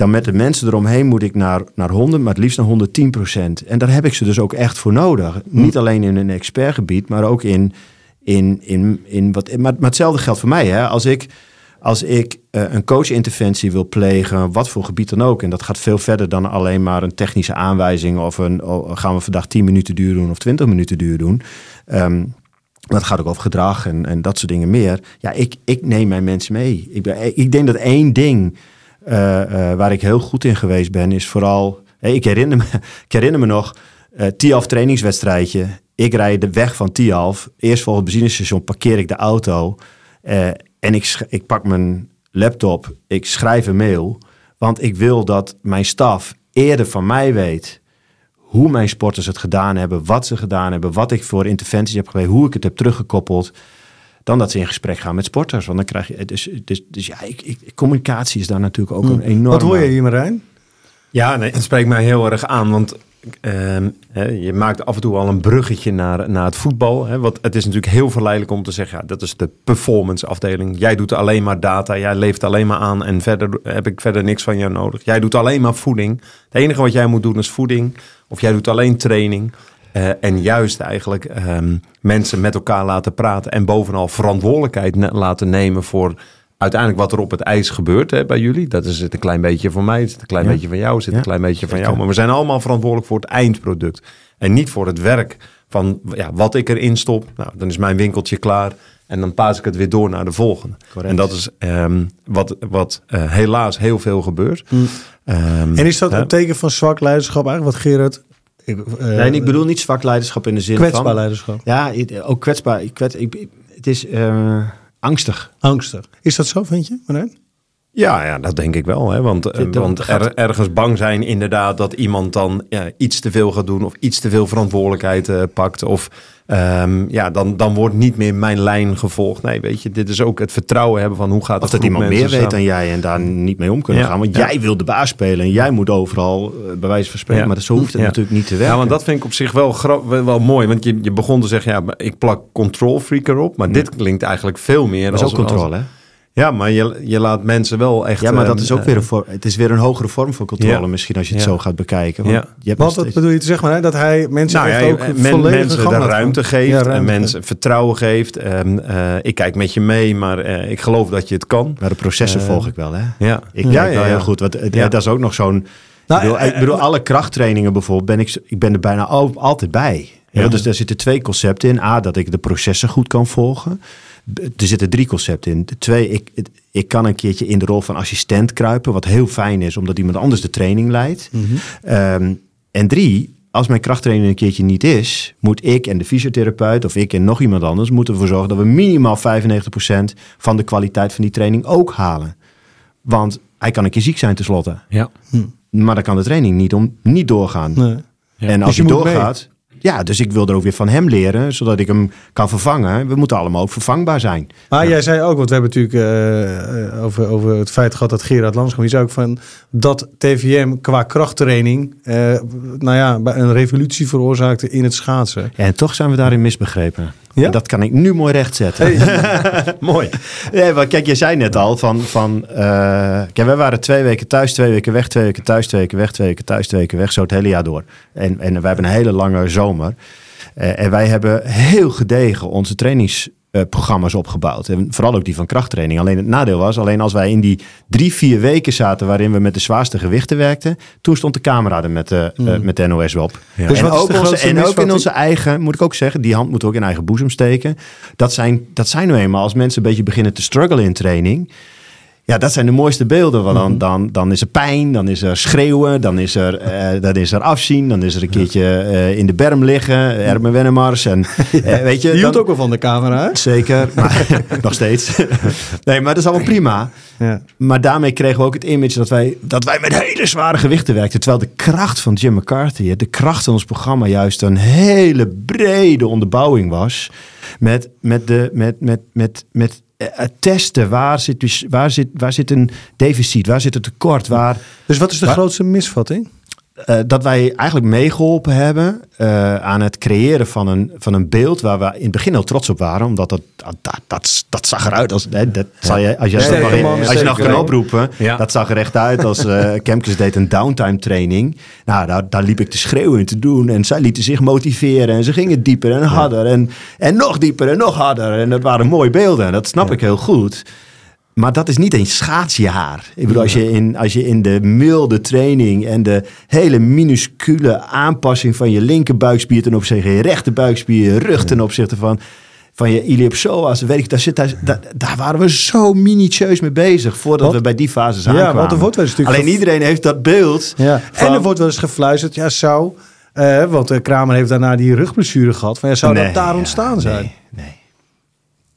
dan met de mensen eromheen moet ik naar, naar 100, maar het liefst naar 110%. En daar heb ik ze dus ook echt voor nodig. Niet alleen in een expertgebied, maar ook in, in, in, in wat. Maar, maar hetzelfde geldt voor mij. Hè? Als ik, als ik eh, een coachinterventie wil plegen, wat voor gebied dan ook, en dat gaat veel verder dan alleen maar een technische aanwijzing of een oh, gaan we vandaag 10 minuten duur doen of 20 minuten duur doen. Ehm, dat gaat ook over gedrag en, en dat soort dingen meer. Ja, ik, ik neem mijn mensen mee. Ik, ben, ik denk dat één ding eh, eh, waar ik heel goed in geweest ben, is vooral. Hey, ik, herinner me, ik herinner me nog, eh Tialf trainingswedstrijdje. Ik rijd de weg van Tialf. Eerst voor het benzinestation parkeer ik de auto. eh, en ik, ik pak mijn laptop. Ik schrijf een mail. Want ik wil dat mijn staf eerder van mij weet hoe mijn sporters het gedaan hebben, wat ze gedaan hebben, wat ik voor interventies heb geweest, hoe ik het heb teruggekoppeld, dan dat ze in gesprek gaan met sporters. Want dan krijg je, dus, dus, dus ja, ik, ik, communicatie is daar natuurlijk ook een enorm. Hm. Wat hoor je hier, Marijn? Ja, nee, het spreekt mij heel erg aan. Want ehm, je maakt af en toe al een bruggetje naar, naar het voetbal. Hè, want het is natuurlijk heel verleidelijk om te zeggen... Ja, dat is de performance afdeling. Jij doet alleen maar data. Jij leeft alleen maar aan. En verder heb ik verder niks van jou nodig. Jij doet alleen maar voeding. Het enige wat jij moet doen is voeding. Of jij doet alleen training. Eh, en juist eigenlijk ehm, mensen met elkaar laten praten. En bovenal verantwoordelijkheid laten nemen voor uiteindelijk wat er op het ijs gebeurt hè, bij jullie. Dat is het een klein beetje voor mij, het is een klein Ja. beetje van jou, het is Ja. een klein beetje van jou. Maar we zijn allemaal verantwoordelijk voor het eindproduct. En niet voor het werk van ja, wat ik erin stop. Nou, dan is mijn winkeltje klaar. En dan paas ik het weer door naar de volgende. Correct. En dat is ehm, wat, wat eh, helaas heel veel gebeurt. Ehm, En is dat hè? een teken van zwak leiderschap eigenlijk? Wat Gerard... Ik, eh, Nee, ik bedoel niet zwak leiderschap in de zin kwetsbaar van... leiderschap. Ja, ook kwetsbaar. Ik kwets, ik, het is eh, angstig. Angstig. Is dat zo, vind je? Marijn? Ja, ja, dat denk ik wel. Hè? Want, eh, Dit want er, ergens bang zijn inderdaad dat iemand dan ja, iets te veel gaat doen of iets te veel verantwoordelijkheid eh, pakt. Of ehm, ja, dan, dan wordt niet meer mijn lijn gevolgd. Nee, weet je, dit is ook het vertrouwen hebben van hoe gaat Of het dat groep iemand meer weet samen. dan jij en daar niet mee om kunnen Ja, gaan. Want ja. jij wil de baas spelen en jij moet overal eh, bij wijze van spreken. Ja. Maar zo hoeft het natuurlijk niet te werken. Ja, want dat vind ik op zich wel, wel, wel mooi. Want je, je begon te zeggen, ja, ik plak control freak erop. Maar dit klinkt eigenlijk veel meer dat is als... ook controle, als- hè? Ja, maar je, je laat mensen wel echt... Ja, maar dat ehm, is ook eh, weer een vorm. Het is weer een hogere vorm van controle, Ja. misschien als je het Ja. zo gaat bekijken. Want Ja. je hebt steeds- bedoel je te zeggen, Marijn? Dat hij mensen Nou ja, ook men- volledig mensen de ruimte geeft Ja, en mensen vertrouwen geeft. Ehm, eh, ik kijk met je mee, maar eh, ik geloof dat je het kan. Maar de processen Eh, volg ik wel, hè? Ja, Ik ja, kijk wel heel goed. Want. Dat is ook nog zo'n... Nou, ik bedoel, eh, ik bedoel, alle krachttrainingen bijvoorbeeld, ben ik, ik ben er bijna al, altijd bij. Ja. Ja. Dus daar zitten twee concepten in. A, dat ik de processen goed kan volgen. Er zitten drie concepten in. De Twee, ik, ik kan een keertje in de rol van assistent kruipen, wat heel fijn is, omdat iemand anders de training leidt. Ehm, en drie, als mijn krachttraining een keertje niet is, moet ik en de fysiotherapeut of ik en nog iemand anders moeten ervoor zorgen dat we minimaal 95% van de kwaliteit van die training ook halen. Want hij kan een keer ziek zijn tenslotte. Ja. Maar dan kan de training niet, om, niet doorgaan. Nee. En Dus als je hij moet mee. Ja, dus ik wil er ook weer van hem leren, zodat ik hem kan vervangen. We moeten allemaal ook vervangbaar zijn. Maar jij zei ook, want we hebben natuurlijk eh, over, over het feit gehad dat Gerard Lanskom, je zei ook van dat TVM qua krachttraining, eh, nou ja, een revolutie veroorzaakte in het schaatsen. Ja, en toch zijn we daarin misbegrepen. Ja? Dat kan ik nu mooi rechtzetten. mooi. Ja, maar kijk, je zei net al van... van eh, kijk, wij waren twee weken thuis, twee weken weg, twee weken thuis, twee weken weg, twee weken thuis, twee weken weg. Zo het hele jaar door. En, en wij hebben een hele lange zomer. Eh, en wij hebben heel gedegen onze trainingsprogramma's opgebouwd. En vooral ook die van krachttraining. Alleen het nadeel was, alleen als wij in die drie, vier weken zaten... waarin we met de zwaarste gewichten werkten... toen stond de camera er met, de eh, met de NOS op. Dus en wat ook, de onze, grootste en ook in onze eigen, moet ik ook zeggen, die hand moet ook in eigen boezem steken. Dat zijn, dat zijn nu eenmaal als mensen een beetje beginnen te struggelen in training. Ja, dat zijn de mooiste beelden. Want Mhm. dan, dan, dan is er pijn, dan is er schreeuwen, dan is er, dan is er afzien, dan is er een keertje eh, in de berm liggen, Erben Wennemars. En, eh, weet je, Die hield dan- ook wel van de camera, hè? Zeker, maar nog steeds. nee, maar dat is allemaal prima. Ja. Maar daarmee kregen we ook het image dat wij, dat wij met hele zware gewichten werkten. Terwijl de kracht van Jim McCarthy, de kracht van ons programma, juist een hele brede onderbouwing was. Met, met, de, met, met, met, met eh, het testen. Waar zit, dus- waar, zit, waar zit een deficit? Waar zit een tekort? Waar, Dus wat is de Waar- grootste misvatting? Eh, dat wij eigenlijk meegeholpen hebben eh, aan het creëren van een, van een beeld waar we in het begin heel trots op waren. Omdat dat, dat, dat, dat, dat zag eruit als. Hè, dat zal je, als je, dat als je nog kan oproepen, Ja. dat zag er echt uit als Kemkes deed een downtime training. Nou, daar, daar liep ik te schreeuwen en te doen. En zij lieten zich motiveren en ze gingen dieper en harder. En, en nog dieper en nog harder. En dat waren mooie beelden. En dat snap ik heel goed. Maar dat is niet een schaatsjaar. Ik bedoel, als je, in, als je in de milde training en de hele minuscule aanpassing van je linkerbuikspier ten opzichte van je rechterbuikspier, je rug ten opzichte van, van je iliopsoas, weet ik, daar, zit, daar, daar, daar waren we zo minutieus mee bezig voordat we bij die fases Ja, aankwamen. want er wordt wel eens natuurlijk Alleen iedereen heeft dat beeld. Ja. van- En er wordt wel eens gefluisterd, ja, zou... eh, want eh, Kramer heeft daarna die rugblessure gehad. Van, ja, zou Nee, dat daar ja, ontstaan zijn? Nee, nee.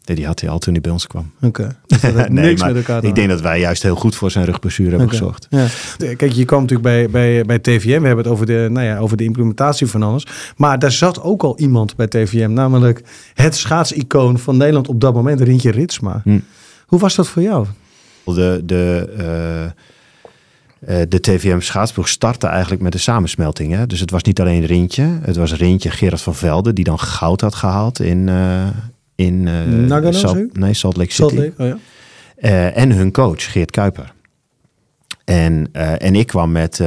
Nee, die had hij al toen hij bij ons kwam. Oké. Dus dat heeft Nee, niks maar met elkaar ik denk dat wij juist heel goed voor zijn rugblessure hebben Oké. gezorgd. Ja. Kijk, je kwam natuurlijk bij, bij, bij TVM. We hebben het over de, nou ja, over de implementatie van alles. Maar daar zat ook al iemand bij TVM. Namelijk het schaatsicoon van Nederland op dat moment, Rintje Ritsma. Hm. Hoe was dat voor jou? De, de, eh, de TVM schaatsploeg startte eigenlijk met de samensmelting. Hè? Dus het was niet alleen Rintje. Het was Rintje Gerard van Velde, die dan goud had gehaald in... eh in eh, Nagano, Salt- nee, Salt Lake City. Salt Lake? Oh, ja. Eh, en hun coach, Geert Kuiper. En, eh, en ik kwam met,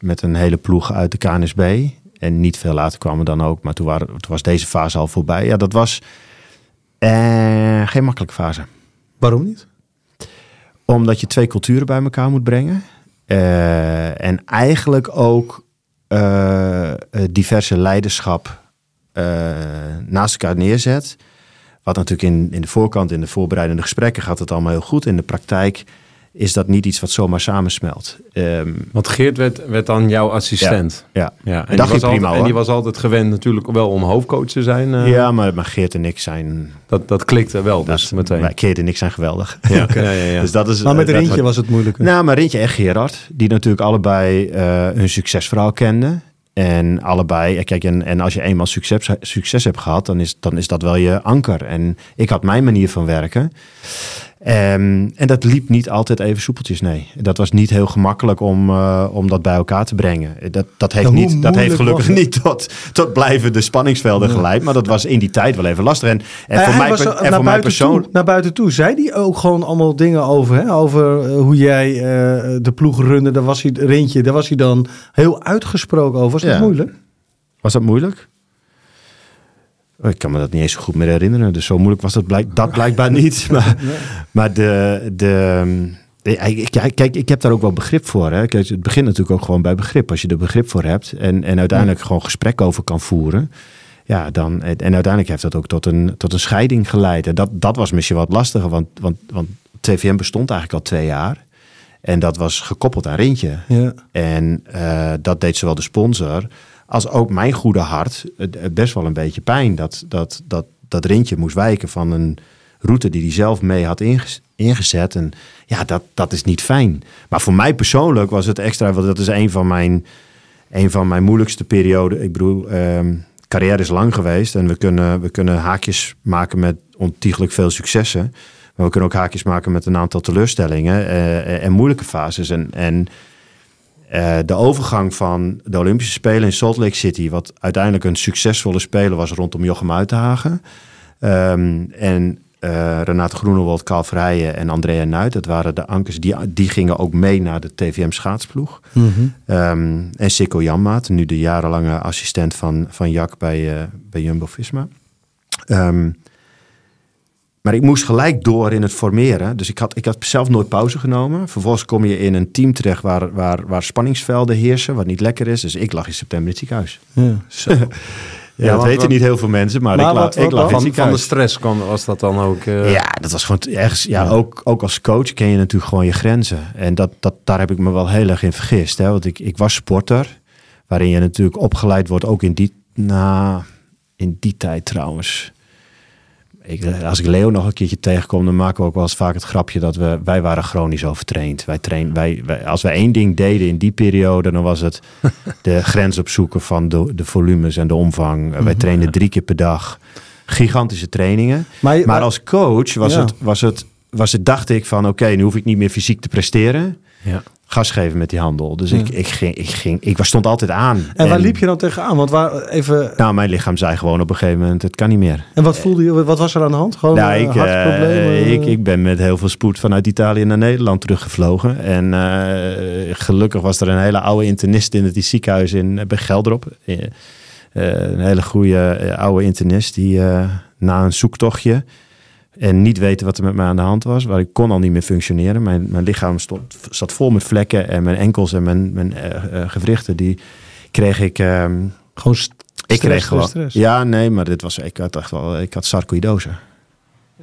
met een hele ploeg uit de KNSB. En niet veel later kwamen dan ook. Maar toen, waren, toen was deze fase al voorbij. Ja, dat was geen makkelijke fase. Waarom niet? Omdat je twee culturen bij elkaar moet brengen. En eigenlijk ook diverse leiderschap naast elkaar neerzet. Wat natuurlijk in, in de voorkant, in de voorbereidende gesprekken gaat het allemaal heel goed. In de praktijk is dat niet iets wat zomaar samensmelt. Ehm, Want Geert werd, werd dan jouw assistent. ja. Ja, Dat en, die ging was prima, altijd, en die was altijd gewend natuurlijk wel om hoofdcoach te zijn. eh, ja, maar, maar Geert en ik zijn... dat, dat klikte wel Dat, dus meteen. wij- Geert en ik zijn geweldig. Ja, ja, ja, ja. Dus dat is, Maar met eh, dat- Rintje was het moeilijker. Nou, maar Rintje en Gerard, die natuurlijk allebei eh, hun succesverhaal kenden. En allebei, eh, kijk, en, en als je eenmaal succes, succes hebt gehad, dan is, dan is dat wel je anker. En ik had mijn manier van werken. Ehm, en dat liep niet altijd even soepeltjes, nee. Dat was niet heel gemakkelijk om, eh, om dat bij elkaar te brengen. Dat, dat, heeft, niet, dat heeft gelukkig niet tot, tot blijvende spanningsvelden geleid. Maar dat was in die tijd wel even lastig. En, en voor mij, was en naar, voor mij buiten toe, persoon... naar buiten toe. Zei hij ook gewoon allemaal dingen over? Hè? Over eh, hoe jij eh, de ploeg runde. Daar was hij, Rintje, daar was hij dan heel uitgesproken over. Was dat Ja. moeilijk? Was dat moeilijk? Oh, Ik kan me dat niet eens zo goed meer herinneren. Dus zo moeilijk was dat, blijk, dat blijkbaar niet. Maar, maar de... de Kijk, ik heb daar ook wel begrip voor. Hè. Kijk, het begint natuurlijk ook gewoon bij begrip. Als je er begrip voor hebt en, en uiteindelijk gewoon gesprek over kan voeren. Ja, dan, en uiteindelijk heeft dat ook tot een, tot een scheiding geleid. En dat, dat was misschien wat lastiger, want, want, want TVM bestond eigenlijk al twee jaar. En dat was gekoppeld aan Rintje. Ja. En eh, dat deed zowel de sponsor als ook mijn goede hart best wel een beetje pijn. Dat, dat, dat, dat Rintje moest wijken van een route die hij zelf mee had ingezet. En ja, dat, dat is niet fijn. Maar voor mij persoonlijk was het extra, want dat is een van mijn, een van mijn moeilijkste perioden. Ik bedoel, ehm, carrière is lang geweest en we kunnen, we kunnen haakjes maken met ontiegelijk veel successen. Maar we kunnen ook haakjes maken met een aantal teleurstellingen eh, en moeilijke fases. En, en eh, de overgang van de Olympische Spelen in Salt Lake City, wat uiteindelijk een succesvolle speler was rondom Jochem Uitenhagen. Ehm, en eh, Renate Groenewold, Karl Verheijen en Andrea Nuit, dat waren de ankers, die, die gingen ook mee naar de TVM schaatsploeg. Ehm, en Sikko Janmaat, nu de jarenlange assistent van, van Jack bij, eh, bij Jumbo-Visma. Ehm, maar ik moest gelijk door in het formeren. Dus ik had, ik had zelf nooit pauze genomen. Vervolgens kom je in een team terecht waar, waar, waar spanningsvelden heersen, wat niet lekker is. Dus ik lag in september in het ziekenhuis. Ja. Ja, dat weten wat- niet heel veel mensen, maar, Maar ik, la- wat- wat ik lag in het van, van de ziekenhuis. stress kwam, was dat dan ook... eh, Ja, dat was gewoon t- ergens. Ja, Ook, ook als coach ken je natuurlijk gewoon je grenzen. En dat, dat, daar heb ik me wel heel erg in vergist. Hè? Want ik, ik was sporter, waarin je natuurlijk opgeleid wordt, ook in die, na, in die tijd trouwens. Ik, als ik Leo nog een keertje tegenkom, dan maken we ook wel eens vaak het grapje dat we, wij waren chronisch overtraind. Wij train, wij, wij, als wij één ding deden in die periode, dan was het de grens opzoeken van de, de volumes en de omvang. Wij trainden drie keer per dag. Gigantische trainingen. Maar, Maar als coach was, Ja. het, was, het, was het, dacht ik van oké, nu hoef ik niet meer fysiek te presteren. Ja. Gas geven met die handel. Dus ik, ik, ging, ik, ging, ik was, stond altijd aan. en waar liep je dan tegenaan? Want waar, even, Nou, mijn lichaam zei gewoon op een gegeven moment, het kan niet meer. en wat voelde je? Wat was er aan de hand? Gewoon nou, eh, ik, eh, ik, ik ben met heel veel spoed vanuit Italië naar Nederland teruggevlogen. En eh, gelukkig was er een hele oude internist in het ziekenhuis in, bij Gelderop. Een hele goede oude internist die na een zoektochtje en niet weten wat er met mij aan de hand was, waar ik kon al niet meer functioneren. Mijn, mijn lichaam stond, zat vol met vlekken en mijn enkels en mijn, mijn eh, eh, gewrichten, die kreeg ik... ehm, Gewoon st- ik stress, kreeg gewoon. stress. Ja, nee, maar dit was. Ik had echt wel. Ik had sarcoïdose.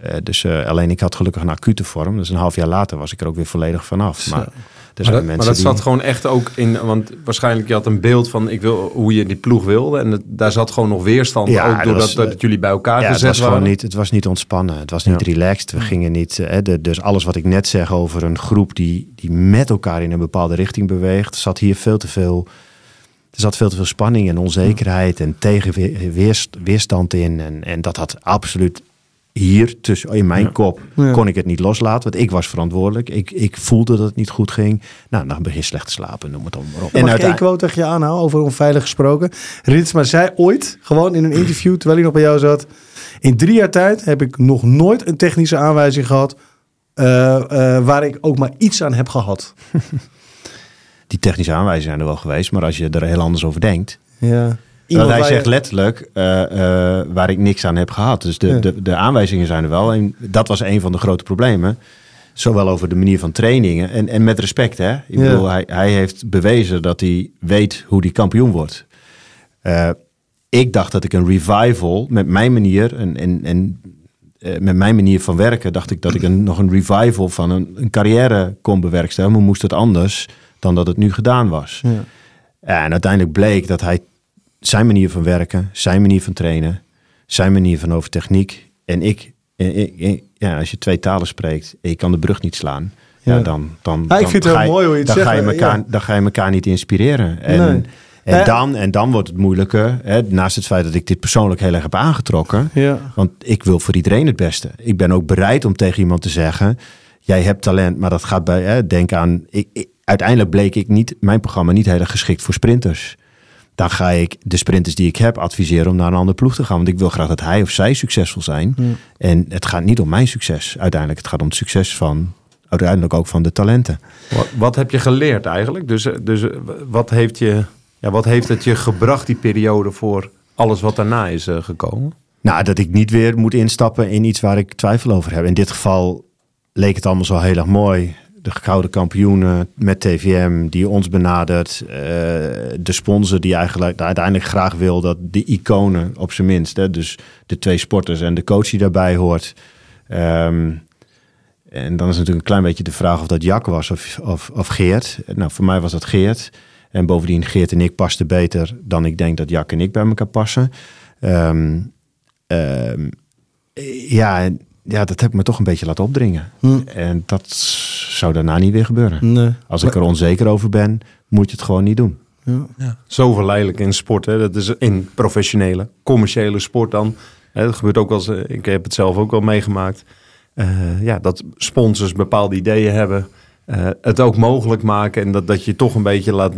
Eh, dus alleen ik had gelukkig een acute vorm. Dus een half jaar later was ik er ook weer volledig vanaf. Maar, er Maar dat, mensen maar dat die. zat gewoon echt ook in, want waarschijnlijk je had een beeld van ik wil, hoe je die ploeg wilde. En het- daar zat gewoon nog weerstand, Ja, ook dat doordat was, dat jullie bij elkaar ja, het gezet was waren. gewoon niet. Het was niet ontspannen. Het was niet relaxed. We gingen niet. eh, de, dus alles wat ik net zeg over een groep die, die met elkaar in een bepaalde richting beweegt, zat hier veel te veel. Er zat veel te veel spanning en onzekerheid en tegenweerstand in. En, en dat had absoluut hier tussen in mijn kop Ja. kon ik het niet loslaten, want ik was verantwoordelijk. Ik, ik voelde dat het niet goed ging. Nou, dan begin je slecht te slapen, noem het dan maar op. En ik één quote tegen je aanhouden over onveilig gesproken? Ritsma zei ooit, gewoon in een interview, terwijl hij nog bij jou zat... In drie jaar tijd heb ik nog nooit een technische aanwijzing gehad... eh, eh, waar ik ook maar iets aan heb gehad. die technische aanwijzingen zijn er wel geweest, maar als je er heel anders over denkt, Ja. Iemand hij je- zegt letterlijk eh, eh, waar ik niks aan heb gehad. Dus de, Ja. de, de aanwijzingen zijn er wel. En dat was een van de grote problemen. Zowel over de manier van trainingen. En, en met respect, hè. Ik Ja. bedoel, hij, hij heeft bewezen dat hij weet hoe hij kampioen wordt. Eh, ik dacht dat ik een revival met mijn manier en, en, en met mijn manier van werken, dacht ik dat ik een, nog een revival van een, een carrière kon bewerkstelligen. Maar moest het anders dan dat het nu gedaan was. Ja. En uiteindelijk bleek dat hij zijn manier van werken, zijn manier van trainen, zijn manier van over techniek en ik, ja, als je twee talen spreekt en je kan de brug niet slaan, ja. Ja. dan, dan, Ja, ik dan vind het ga heel je- mooi hoe je het dan zegt, Ga je maar elkaar, ja. Dan ga je elkaar niet inspireren. En, Nee. en, dan, en dan wordt het moeilijker, hè, naast het feit dat ik dit persoonlijk heel erg heb aangetrokken. Want ik wil voor iedereen het beste. Ik ben ook bereid om tegen iemand te zeggen: Jij hebt talent, maar dat gaat bij. Hè, denk aan. Ik, ik- uiteindelijk bleek ik niet, mijn programma niet heel erg geschikt voor sprinters. Dan ga ik de sprinters die ik heb adviseren om naar een andere ploeg te gaan. Want ik wil graag dat hij of zij succesvol zijn. En het gaat niet om mijn succes uiteindelijk. Het gaat om het succes van. Uiteindelijk ook van de talenten. Wat, wat heb je geleerd eigenlijk? Dus, eh, dus eh, wat, heeft je, ja, wat heeft het je gebracht, die periode, voor alles wat daarna is eh, gekomen? Nou, dat ik niet weer moet instappen in iets waar ik twijfel over heb. In dit geval leek het allemaal zo heel erg mooi. De gouden kampioenen met TVM die ons benadert. eh, de sponsor die eigenlijk uiteindelijk graag wil dat de iconen op zijn minst. Hè, dus de twee sporters en de coach die daarbij hoort. Ehm, en dan is natuurlijk een klein beetje de vraag of dat Jack was of, of, of Geert. Nou, voor mij was dat Geert. En bovendien, Geert en ik pasten beter dan ik denk dat Jack en ik bij elkaar passen. Ehm, ehm, ja, ja, dat heb ik me toch een beetje laten opdringen. Hm. En dat zou daarna niet weer gebeuren. Nee. Als ik er onzeker over ben, moet je het gewoon niet doen. Ja. Zo verleidelijk in sport. Hè? Dat is in professionele, commerciële sport dan. Hè, dat gebeurt ook als ik heb het zelf ook wel meegemaakt. Eh, ja, dat sponsors bepaalde ideeën hebben. eh, het ook mogelijk maken. En dat, dat je toch een beetje laat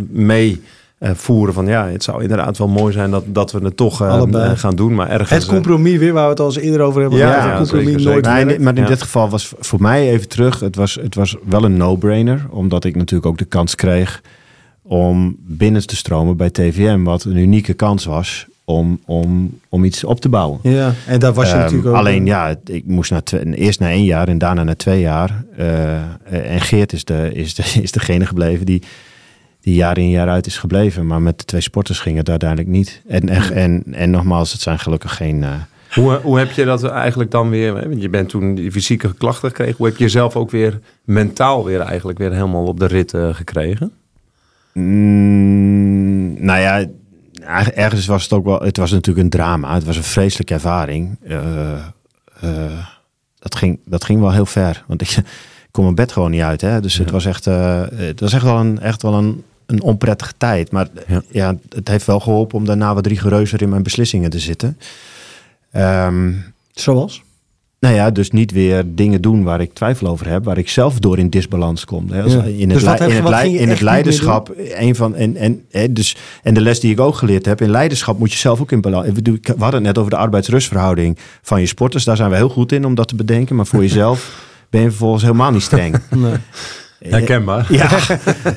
meevoeren van ja, het zou inderdaad wel mooi zijn dat, dat we het toch eh, eh, gaan doen. Maar ergens. Het eh, compromis weer, waar we het al eens eerder over hebben Ja, gehad. ja, het compromis zeker, nooit zeker. Maar in, dit- maar in Ja. dit geval was voor mij even terug. Het was, het was wel een no-brainer. Omdat ik natuurlijk ook de kans kreeg om binnen te stromen bij TVM. Wat een unieke kans was om, om, om iets op te bouwen. Ja, en daar was je Ehm, natuurlijk ook... Alleen ja, ik moest na twee- eerst na één jaar en daarna na twee jaar. eh, eh, en Geert is, de, is, de, is degene gebleven die, die jaar in jaar uit is gebleven. Maar met de twee sporters ging het uiteindelijk niet. En, en, en, en nogmaals, het zijn gelukkig geen... eh, Hoe, hoe heb je dat eigenlijk dan weer? Want je bent toen die fysieke klachten gekregen. Hoe heb je jezelf ook weer mentaal weer eigenlijk weer helemaal op de rit eh, gekregen? Mm, nou ja, er- ergens was het ook wel. Het was natuurlijk een drama. Het was een vreselijke ervaring. Eh, dat, ging, dat ging wel heel ver. Want ik, kon mijn bed gewoon niet uit. Hè? Dus het was echt, het was echt wel een, echt wel een, een onprettige tijd. Maar Ja. ja. het heeft wel geholpen om daarna wat rigoureuzer in mijn beslissingen te zitten. Ehm, Zoals? nou ja, dus niet weer dingen doen waar ik twijfel over heb, waar ik zelf door in disbalans kom. Hè. Als- Ja. In het, Dus wat in het, in leiderschap, een van en en hè, dus en de les die ik ook geleerd heb in leiderschap moet je zelf ook in balans. We doen- we hadden het net over de arbeidsrustverhouding van je sporters. Daar zijn we heel goed in om dat te bedenken, maar voor jezelf ben je vervolgens helemaal niet streng. Nee. Herkenbaar. Ja,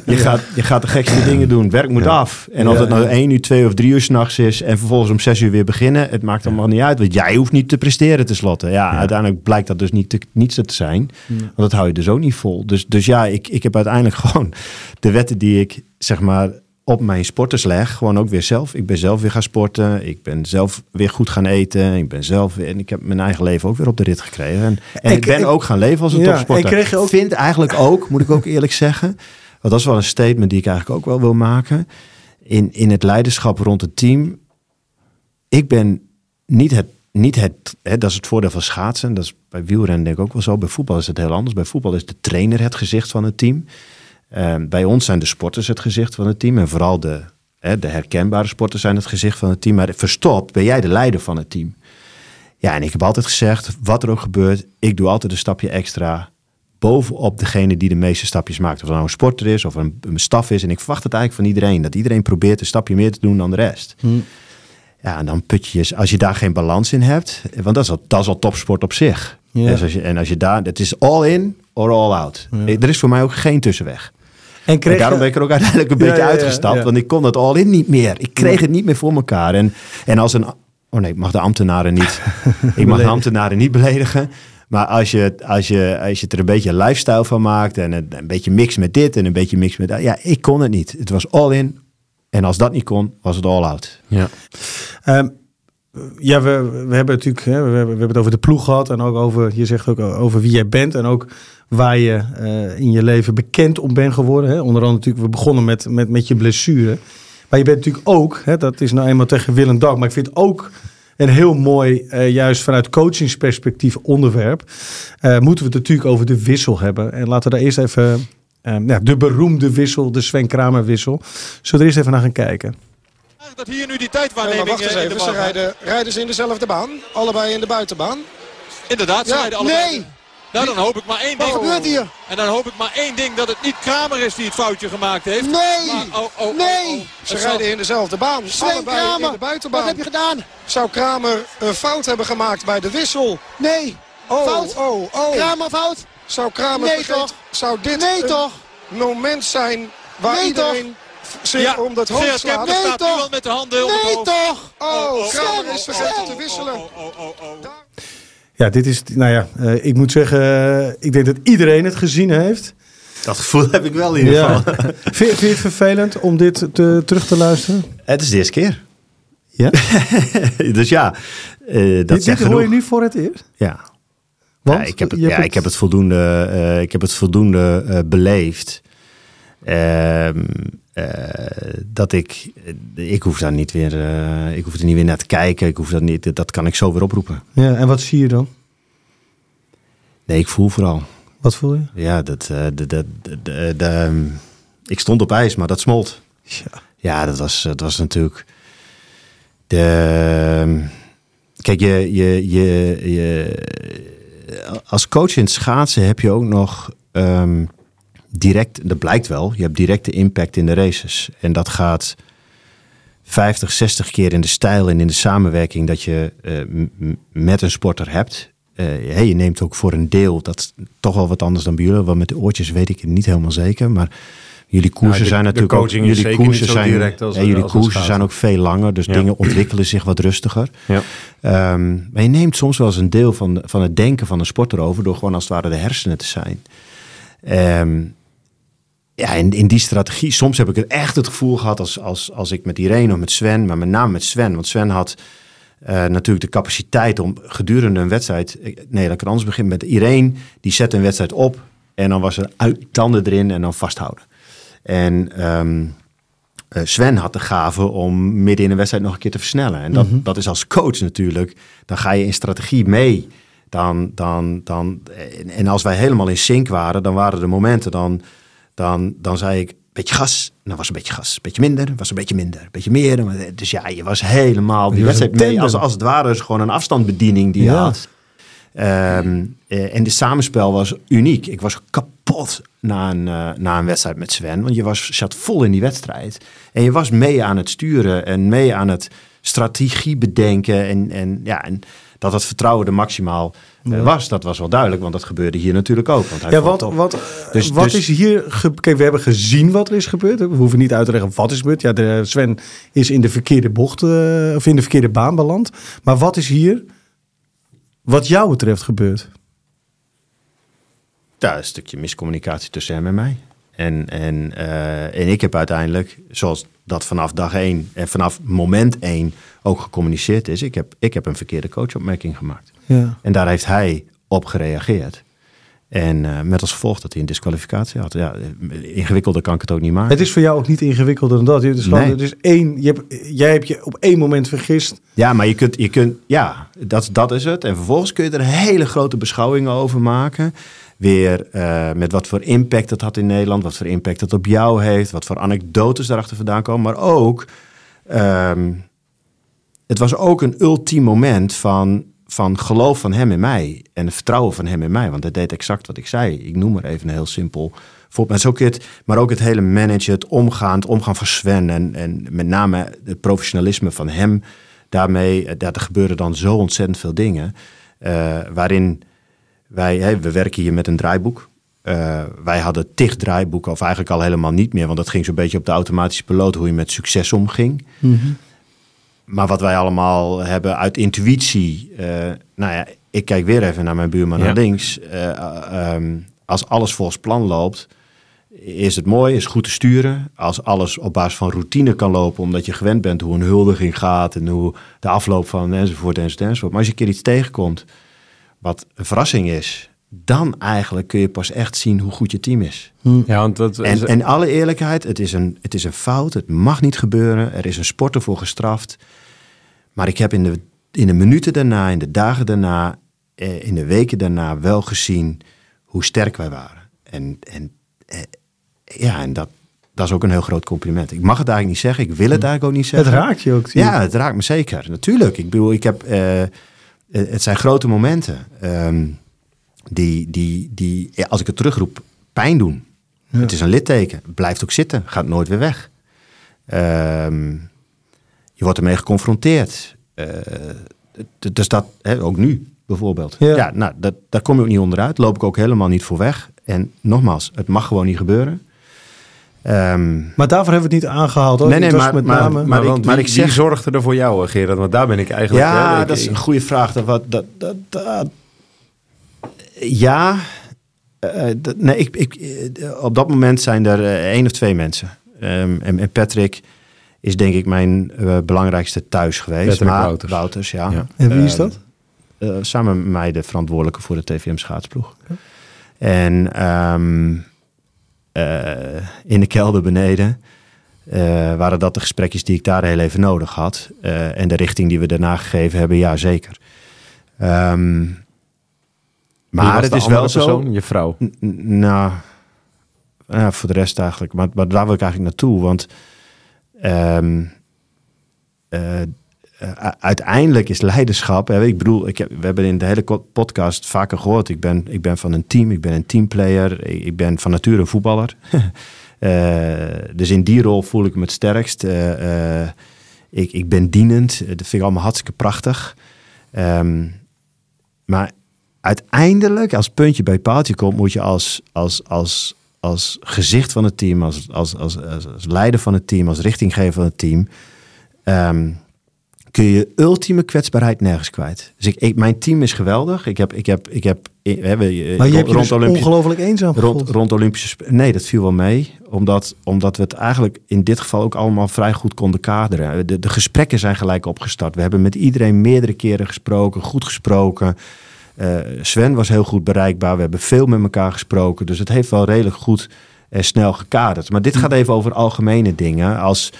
je gaat, je gaat de gekste dingen doen. Werk moet af. En of Ja, het nou ja. één uur, twee of drie uur s'nachts is... en vervolgens om zes uur weer beginnen... het maakt allemaal niet uit. Want jij hoeft niet te presteren tenslotte. Ja, uiteindelijk blijkt dat dus niet te, niet zo te zijn. Want dat hou je dus ook niet vol. Dus, dus ja, ik, ik heb uiteindelijk gewoon... de wetten die ik, zeg maar... op mijn sporters leg, gewoon ook weer zelf. Ik ben zelf weer gaan sporten. Ik ben zelf weer goed gaan eten. Ik ben zelf weer... en ik heb mijn eigen leven ook weer op de rit gekregen. En, en Ik- ik, ben ik- ook gaan leven als een Ja, topsporter. ook- vind eigenlijk ook, moet ik ook eerlijk zeggen... want dat is wel een statement die ik eigenlijk ook wel wil maken... in, in het leiderschap rond het team... ik ben niet het... Niet het hè, dat is het voordeel van schaatsen. Dat is bij wielrennen denk ik ook wel zo. Bij voetbal is het heel anders. Bij voetbal is de trainer het gezicht van het team. Ehm, bij ons zijn de sporters het gezicht van het team. En vooral de, hè, de herkenbare sporters zijn het gezicht van het team. Maar verstopt ben jij de leider van het team. Ja, en ik heb altijd gezegd, wat er ook gebeurt, ik doe altijd een stapje extra bovenop degene die de meeste stapjes maakt. Of het nou een sporter is of een, een staf is. En ik verwacht het eigenlijk van iedereen. Dat iedereen probeert een stapje meer te doen dan de rest. Ja, en dan put je, je- als je daar geen balans in hebt, want dat is al, dat is al topsport op zich. Ja. Dus als je, en als je daar, het is all in or all out. Er is voor mij ook geen tussenweg. En En kreeg daarom ben ik er ook uiteindelijk een beetje uitgestapt. Want ik kon dat all in niet meer. Ik kreeg het niet meer voor elkaar. En, en als een... Oh nee, ik mag de ambtenaren niet... ik mag de ambtenaren niet beledigen. Maar als je, als, je, als je het er een beetje lifestyle van maakt... en een, een beetje mix met dit en een beetje mix met dat... Ja, ik kon het niet. Het was all in. En als dat niet kon, was het all out. Ja. Ehm, ja, we, we hebben natuurlijk hè, we, hebben, het over de ploeg gehad. En ook over, je zegt ook over wie jij bent. En ook waar je eh, in je leven bekend om bent geworden. Hè. Onder andere natuurlijk, we begonnen met, met, met je blessure. Maar je bent natuurlijk ook, hè, dat is nou eenmaal tegen wil en dank. Maar ik vind het ook een heel mooi, eh, juist vanuit coachingsperspectief onderwerp. Eh, moeten we het natuurlijk over de wissel hebben. En laten we daar eerst even, ja, de beroemde wissel, de Sven Kramer wissel. Zullen we er eerst even naar gaan kijken? Dat hier nu die Nee, tijdwaarneming maar wacht eens eh, even, ze rijden, rijden ze in dezelfde baan. Allebei in de buitenbaan. Inderdaad, ze Ja, rijden allebei. nee! Nou, dan hoop ik maar één Wat ding. gebeurt hier? En dan hoop ik maar één ding dat het niet Kramer is die het foutje gemaakt heeft. Nee! Maar, oh, oh, oh, Nee! oh. Ze zal- rijden in dezelfde baan. Sven Allebei in Kramer, de buitenbaan. wat heb je gedaan? Zou Kramer een fout hebben gemaakt bij de wissel? Nee, Oh, Fout. oh, oh. Kramer fout? Zou Kramer Nee, vergeten- toch? Zou dit Nee, een toch? moment zijn waar Nee, iedereen zich Ja, om Gerard hoofd slaat? Nee, staat nu toch? al met de handen Nee, hoofd. toch? Oh, Kramer Sven, is vergeten te wisselen. Oh, oh, oh, oh. Ja, dit is, nou ja, eh, ik moet zeggen, eh, ik denk dat iedereen het gezien heeft. Dat gevoel heb ik wel in ieder Ja. geval. vind, vind je het vervelend om dit te, terug te luisteren? Het is de eerste keer. Ja? dus ja, eh, dat dit dit hoor je nu voor het eerst? Ja. Want ja, ik heb het, ja, ik heb het voldoende, eh, ik heb het voldoende eh, beleefd. Eh, dat ik, ik hoef daar niet weer, eh, ik hoef er niet weer naar te kijken. Ik hoef dat niet, dat kan ik zo weer oproepen. Ja, en wat zie je dan? Nee, ik voel vooral. Wat voel je? Ja, dat, eh, de, ehm, ik stond op ijs, maar dat smolt. Ja. Ja, dat was, dat was natuurlijk. De, ehm, kijk, je, je, je, je, als coach in het schaatsen heb je ook nog ehm, direct, dat blijkt wel, je hebt directe impact in de races. En dat gaat 50, 60 keer in de stijl en in de samenwerking dat je eh, met een sporter hebt. Eh, hey, je neemt ook voor een deel, dat is toch wel wat anders dan bij jullie. Want met de oortjes weet ik het niet helemaal zeker. Maar jullie koersen Nou, de- zijn natuurlijk ook, jullie koersen zijn, direct als- ja, jullie als koersen zijn ook veel langer. Dus Ja. dingen ontwikkelen zich wat rustiger. Ja. Ehm, maar je neemt soms wel eens een deel van, van het denken van een sporter over. Door gewoon als het ware de hersenen te zijn. Ehm, ja, in, in die strategie, soms heb ik het echt het gevoel gehad als, als, als ik met Irene of met Sven, maar met name met Sven. Want Sven had eh, natuurlijk de capaciteit om gedurende een wedstrijd. Nee, laat ik er anders beginnen met Irene. Die zette een wedstrijd op en dan was er uit tanden erin en dan vasthouden. En ehm, eh, Sven had de gave om midden in een wedstrijd nog een keer te versnellen. En dat, dat is als coach natuurlijk. Dan ga je in strategie mee. Dan, dan, dan, en, en als wij helemaal in sync waren, dan waren er momenten, dan, dan, dan zei ik, beetje gas. Dan was een beetje gas. Beetje minder, was een beetje minder. Beetje meer. Dus ja, je was helemaal die wedstrijd mee. Als, als het ware is gewoon een afstandsbediening die je Ja. had. Ehm, eh, en de samenspel was uniek. Ik was kapot na een, eh, na een wedstrijd met Sven. Want je was, zat vol in die wedstrijd. En je was mee aan het sturen en mee aan het strategie bedenken. En, en, ja, en dat het vertrouwen er maximaal eh, was, dat was wel duidelijk. Want dat gebeurde hier natuurlijk ook. Want hij Ja, wat, op. wat, Dus- wat dus- is hier... Kijk, we hebben gezien wat er is gebeurd. We hoeven niet uit te leggen wat is gebeurd. Ja, de, Sven is in de verkeerde bocht eh, of in de verkeerde baan beland. Maar wat is hier, wat jou betreft, gebeurd? Ja, een stukje miscommunicatie tussen hem en mij. En, en, eh, en ik heb uiteindelijk, zoals dat vanaf dag één en vanaf moment één ook gecommuniceerd is, ik heb, ik heb een verkeerde coachopmerking gemaakt. Ja. En daar heeft hij op gereageerd. En eh, met als gevolg dat hij een disqualificatie had. Ja, ingewikkelder kan ik het ook niet maken. Het is voor jou ook niet ingewikkelder dan dat. Het is gewoon, Nee. het is één, je hebt, jij hebt je op één moment vergist. Ja, maar je kunt, je kunt ja, dat, dat is het. En vervolgens kun je er hele grote beschouwingen over maken. Weer eh, met wat voor impact het had in Nederland, wat voor impact het op jou heeft, wat voor anekdotes daarachter vandaan komen. Maar ook, ehm, het was ook een ultiem moment van, van geloof van hem in mij en het vertrouwen van hem in mij. Want hij deed exact wat ik zei. Ik noem maar even een heel simpel voorbeeld. Maar, maar ook het hele managen, het omgaan, het omgaan van Sven en, en met name het professionalisme van hem. Daarmee, eh, daar gebeuren dan zo ontzettend veel dingen. eh, waarin wij, we werken hier met een draaiboek. Eh, wij hadden tig draaiboeken, of eigenlijk al helemaal niet meer, want dat ging zo'n beetje op de automatische piloot, hoe je met succes omging. Maar wat wij allemaal hebben uit intuïtie. eh, nou ja, ik kijk weer even naar mijn buurman Ja. naar links. Eh, eh, ehm, als alles volgens plan loopt, is het mooi, is goed te sturen. Als alles op basis van routine kan lopen, omdat je gewend bent hoe een huldiging gaat en hoe de afloop van enzovoort enzovoort. enzovoort. Maar als je een keer iets tegenkomt wat een verrassing is, dan eigenlijk kun je pas echt zien hoe goed je team is. Ja, want dat En, en alle eerlijkheid, het is, een, het is een fout, het mag niet gebeuren, er is een sporter voor gestraft. Maar ik heb in de, in de minuten daarna, in de dagen daarna, eh, in de weken daarna wel gezien hoe sterk wij waren. En, en eh, ja, en dat, dat is ook een heel groot compliment. Ik mag het eigenlijk niet zeggen, ik wil het eigenlijk ook niet Het zeggen. raakt je ook. zie je. Ja, het raakt me zeker. Natuurlijk. Ik bedoel, ik heb. eh, het zijn grote momenten. ehm, die, die, die, als ik het terugroep, pijn doen. Het is een litteken. Blijft ook zitten. Gaat nooit weer weg. Ehm, je wordt ermee geconfronteerd. Eh, dus dat, hè, ook nu bijvoorbeeld. Ja. Ja, nou, dat, daar kom je ook niet onderuit. Loop ik ook helemaal niet voor weg. En nogmaals, het mag gewoon niet gebeuren. Ehm, Maar daarvoor hebben we het niet aangehaald. Hoor. Nee, nee, maar- met maar- name... maar- maar, ik- maar wie, ik wie zeg- zorgde er voor jou, eh, Gerard? Want daar ben ik eigenlijk... Ja, hè, ik- dat is een goede vraag. Dat, wat, dat, dat, dat- ja. eh, dat- nee, ik, ik, eh, op dat moment zijn er eh, één of twee mensen. Ehm, en, en Patrick is denk ik mijn eh, belangrijkste thuis geweest. Patrick maar, Wouters. ja. Ja. En wie is Ehm, dat? eh, samen met mij de verantwoordelijke voor de TVM schaatsploeg. En ehm, eh, in de kelder beneden eh, waren dat de gesprekjes die ik daar heel even nodig had. Eh, en de richting die we daarna gegeven hebben, ja zeker. Ehm, maar het is wel zo. Je vrouw. Nou, ja, voor de rest eigenlijk. Maar, maar daar wil ik eigenlijk naartoe. Want ehm, eh, eh, uiteindelijk is leiderschap. Hè, ik bedoel, ik heb, we hebben in de hele podcast vaker gehoord. Ik ben, ik ben van een team, ik ben een teamplayer. Ik, ben van nature een voetballer. Eh, dus in die rol voel ik me het sterkst. Eh, ik, ik ben dienend. Dat vind ik allemaal hartstikke prachtig. Ehm, maar uiteindelijk, als puntje bij paaltje komt, moet je als, als, als, als gezicht van het team, als, als, als leider van het team, als richtinggever van het team, ehm, kun je ultieme kwetsbaarheid nergens kwijt. Dus ik, ik, mijn team is geweldig. Ik heb, ik heb, ik heb, we hebben Maar je hebt je dus ongelooflijk eenzaam Rond, gevoeld. rond Olympische. Nee, dat viel wel mee. Omdat, omdat we het eigenlijk in dit geval ook allemaal vrij goed konden kaderen. De, de gesprekken zijn gelijk opgestart. We hebben met iedereen meerdere keren gesproken, goed gesproken. Eh, Sven was heel goed bereikbaar. We hebben veel met elkaar gesproken. Dus het heeft wel redelijk goed en snel gekaderd. Maar dit gaat even over algemene dingen. Als,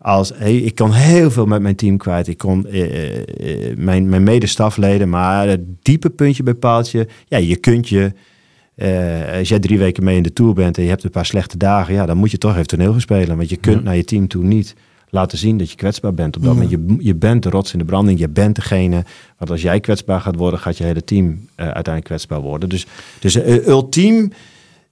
als hey, ik kon heel veel met mijn team kwijt. Ik kon eh, mijn, mijn medestafleden. Maar het diepe puntje bij paaltje. Ja, je kunt je. als jij drie weken mee in de tour bent en je hebt een paar slechte dagen, ja, dan moet je toch even toneel gaan spelen. Want je kunt naar je team toe niet laten zien dat je kwetsbaar bent. Op dat moment, je, je bent de rots in de branding, je bent degene. Want als jij kwetsbaar gaat worden, gaat je hele team uiteindelijk kwetsbaar worden. Dus, dus ultiem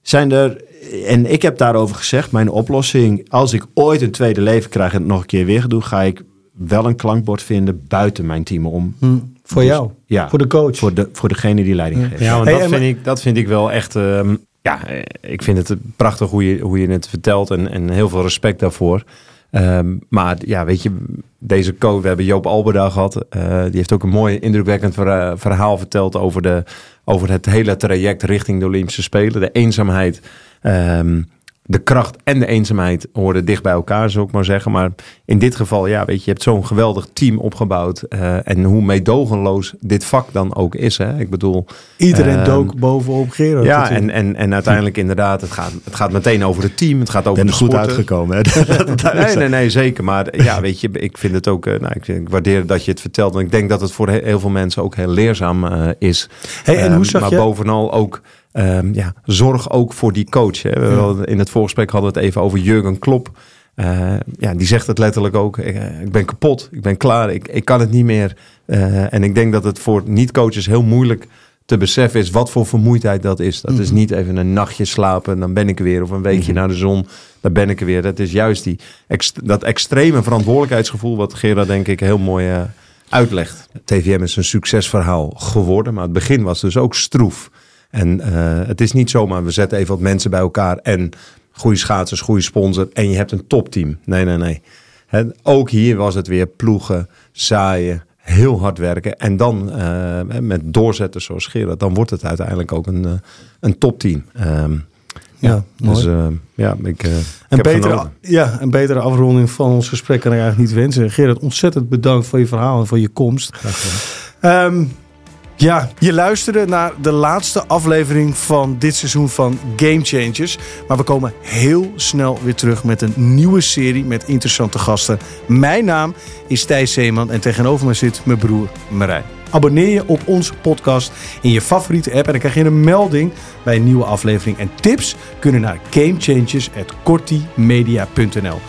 zijn er, en ik heb daarover gezegd, mijn oplossing, als ik ooit een tweede leven krijg en het nog een keer weer doe, ga ik wel een klankbord vinden buiten mijn team om. Hm, voor Dus- jou, Ja, voor de coach. voor, de, voor degene die leiding geeft. Ja, want Hey, dat, en vind ik, dat vind ik wel echt... ehm, ja, eh, ik vind het prachtig hoe je, hoe je het vertelt en, en heel veel respect daarvoor. Ehm, maar ja, weet je, deze coach, we hebben Joop Alberda gehad. eh, die heeft ook een mooi indrukwekkend verha- verhaal verteld over, de, over het hele traject richting de Olympische Spelen. De eenzaamheid, ehm, de kracht en de eenzaamheid hoorden dicht bij elkaar, zou ik maar zeggen. Maar in dit geval, ja, weet je, je hebt zo'n geweldig team opgebouwd. eh, en hoe meedogenloos dit vak dan ook is. Hè? Ik bedoel, Iedereen Ehm, dook bovenop Gerard. ja, natuurlijk. en, en, en uiteindelijk inderdaad, het gaat, het gaat meteen over het team. Het gaat over ben er de goed sporten. uitgekomen. Hè? Nee, nee, nee, zeker. Maar ja, weet je, ik vind het ook, eh, nou, ik, vind- ik waardeer dat je het vertelt. En ik denk dat het voor he- heel veel mensen ook heel leerzaam eh, is. Hey, en Ehm, hoe zag maar je... bovenal ook, ehm, ja, zorg ook voor die coach. Hè. We hadden- in het voorgesprek hadden we het even over Jurgen Klopp. Eh, ja, die zegt het letterlijk ook. Ik, eh, ik ben kapot, ik ben klaar, ik, ik kan het niet meer. Eh, en ik denk dat het voor niet-coaches heel moeilijk te beseffen is wat voor vermoeidheid dat is. Dat is niet even een nachtje slapen, dan ben ik er weer. Of een weekje naar de zon, dan ben ik er weer. Dat is juist die, ext- dat extreme verantwoordelijkheidsgevoel... wat Gerard denk ik heel mooi uitlegt. TVM is een succesverhaal geworden, maar het begin was dus ook stroef. En eh, het is niet zomaar, we zetten even wat mensen bij elkaar... en goede schaatsers, goede sponsor en je hebt een topteam. Nee, nee, nee. Ook hier was het weer ploegen, zaaien, heel hard werken. En dan eh, met doorzetten zoals Gerard, dan wordt het uiteindelijk ook een, eh, een topteam. Ehm, Ja. Dus ja, ik, ik Een betere, ja, een betere afronding van ons gesprek kan ik eigenlijk niet wensen. Gerard, ontzettend bedankt voor je verhaal en voor je komst. Ehm, ja, je luisterde naar de laatste aflevering van dit seizoen van Game Changers. Maar we komen heel snel weer terug met een nieuwe serie met interessante gasten. Mijn naam is Thijs Zeeman en tegenover me zit mijn broer Marijn. Abonneer je op onze podcast in je favoriete app en dan krijg je een melding bij een nieuwe aflevering. En tips kunnen naar gamechangers.kortimedia.nl.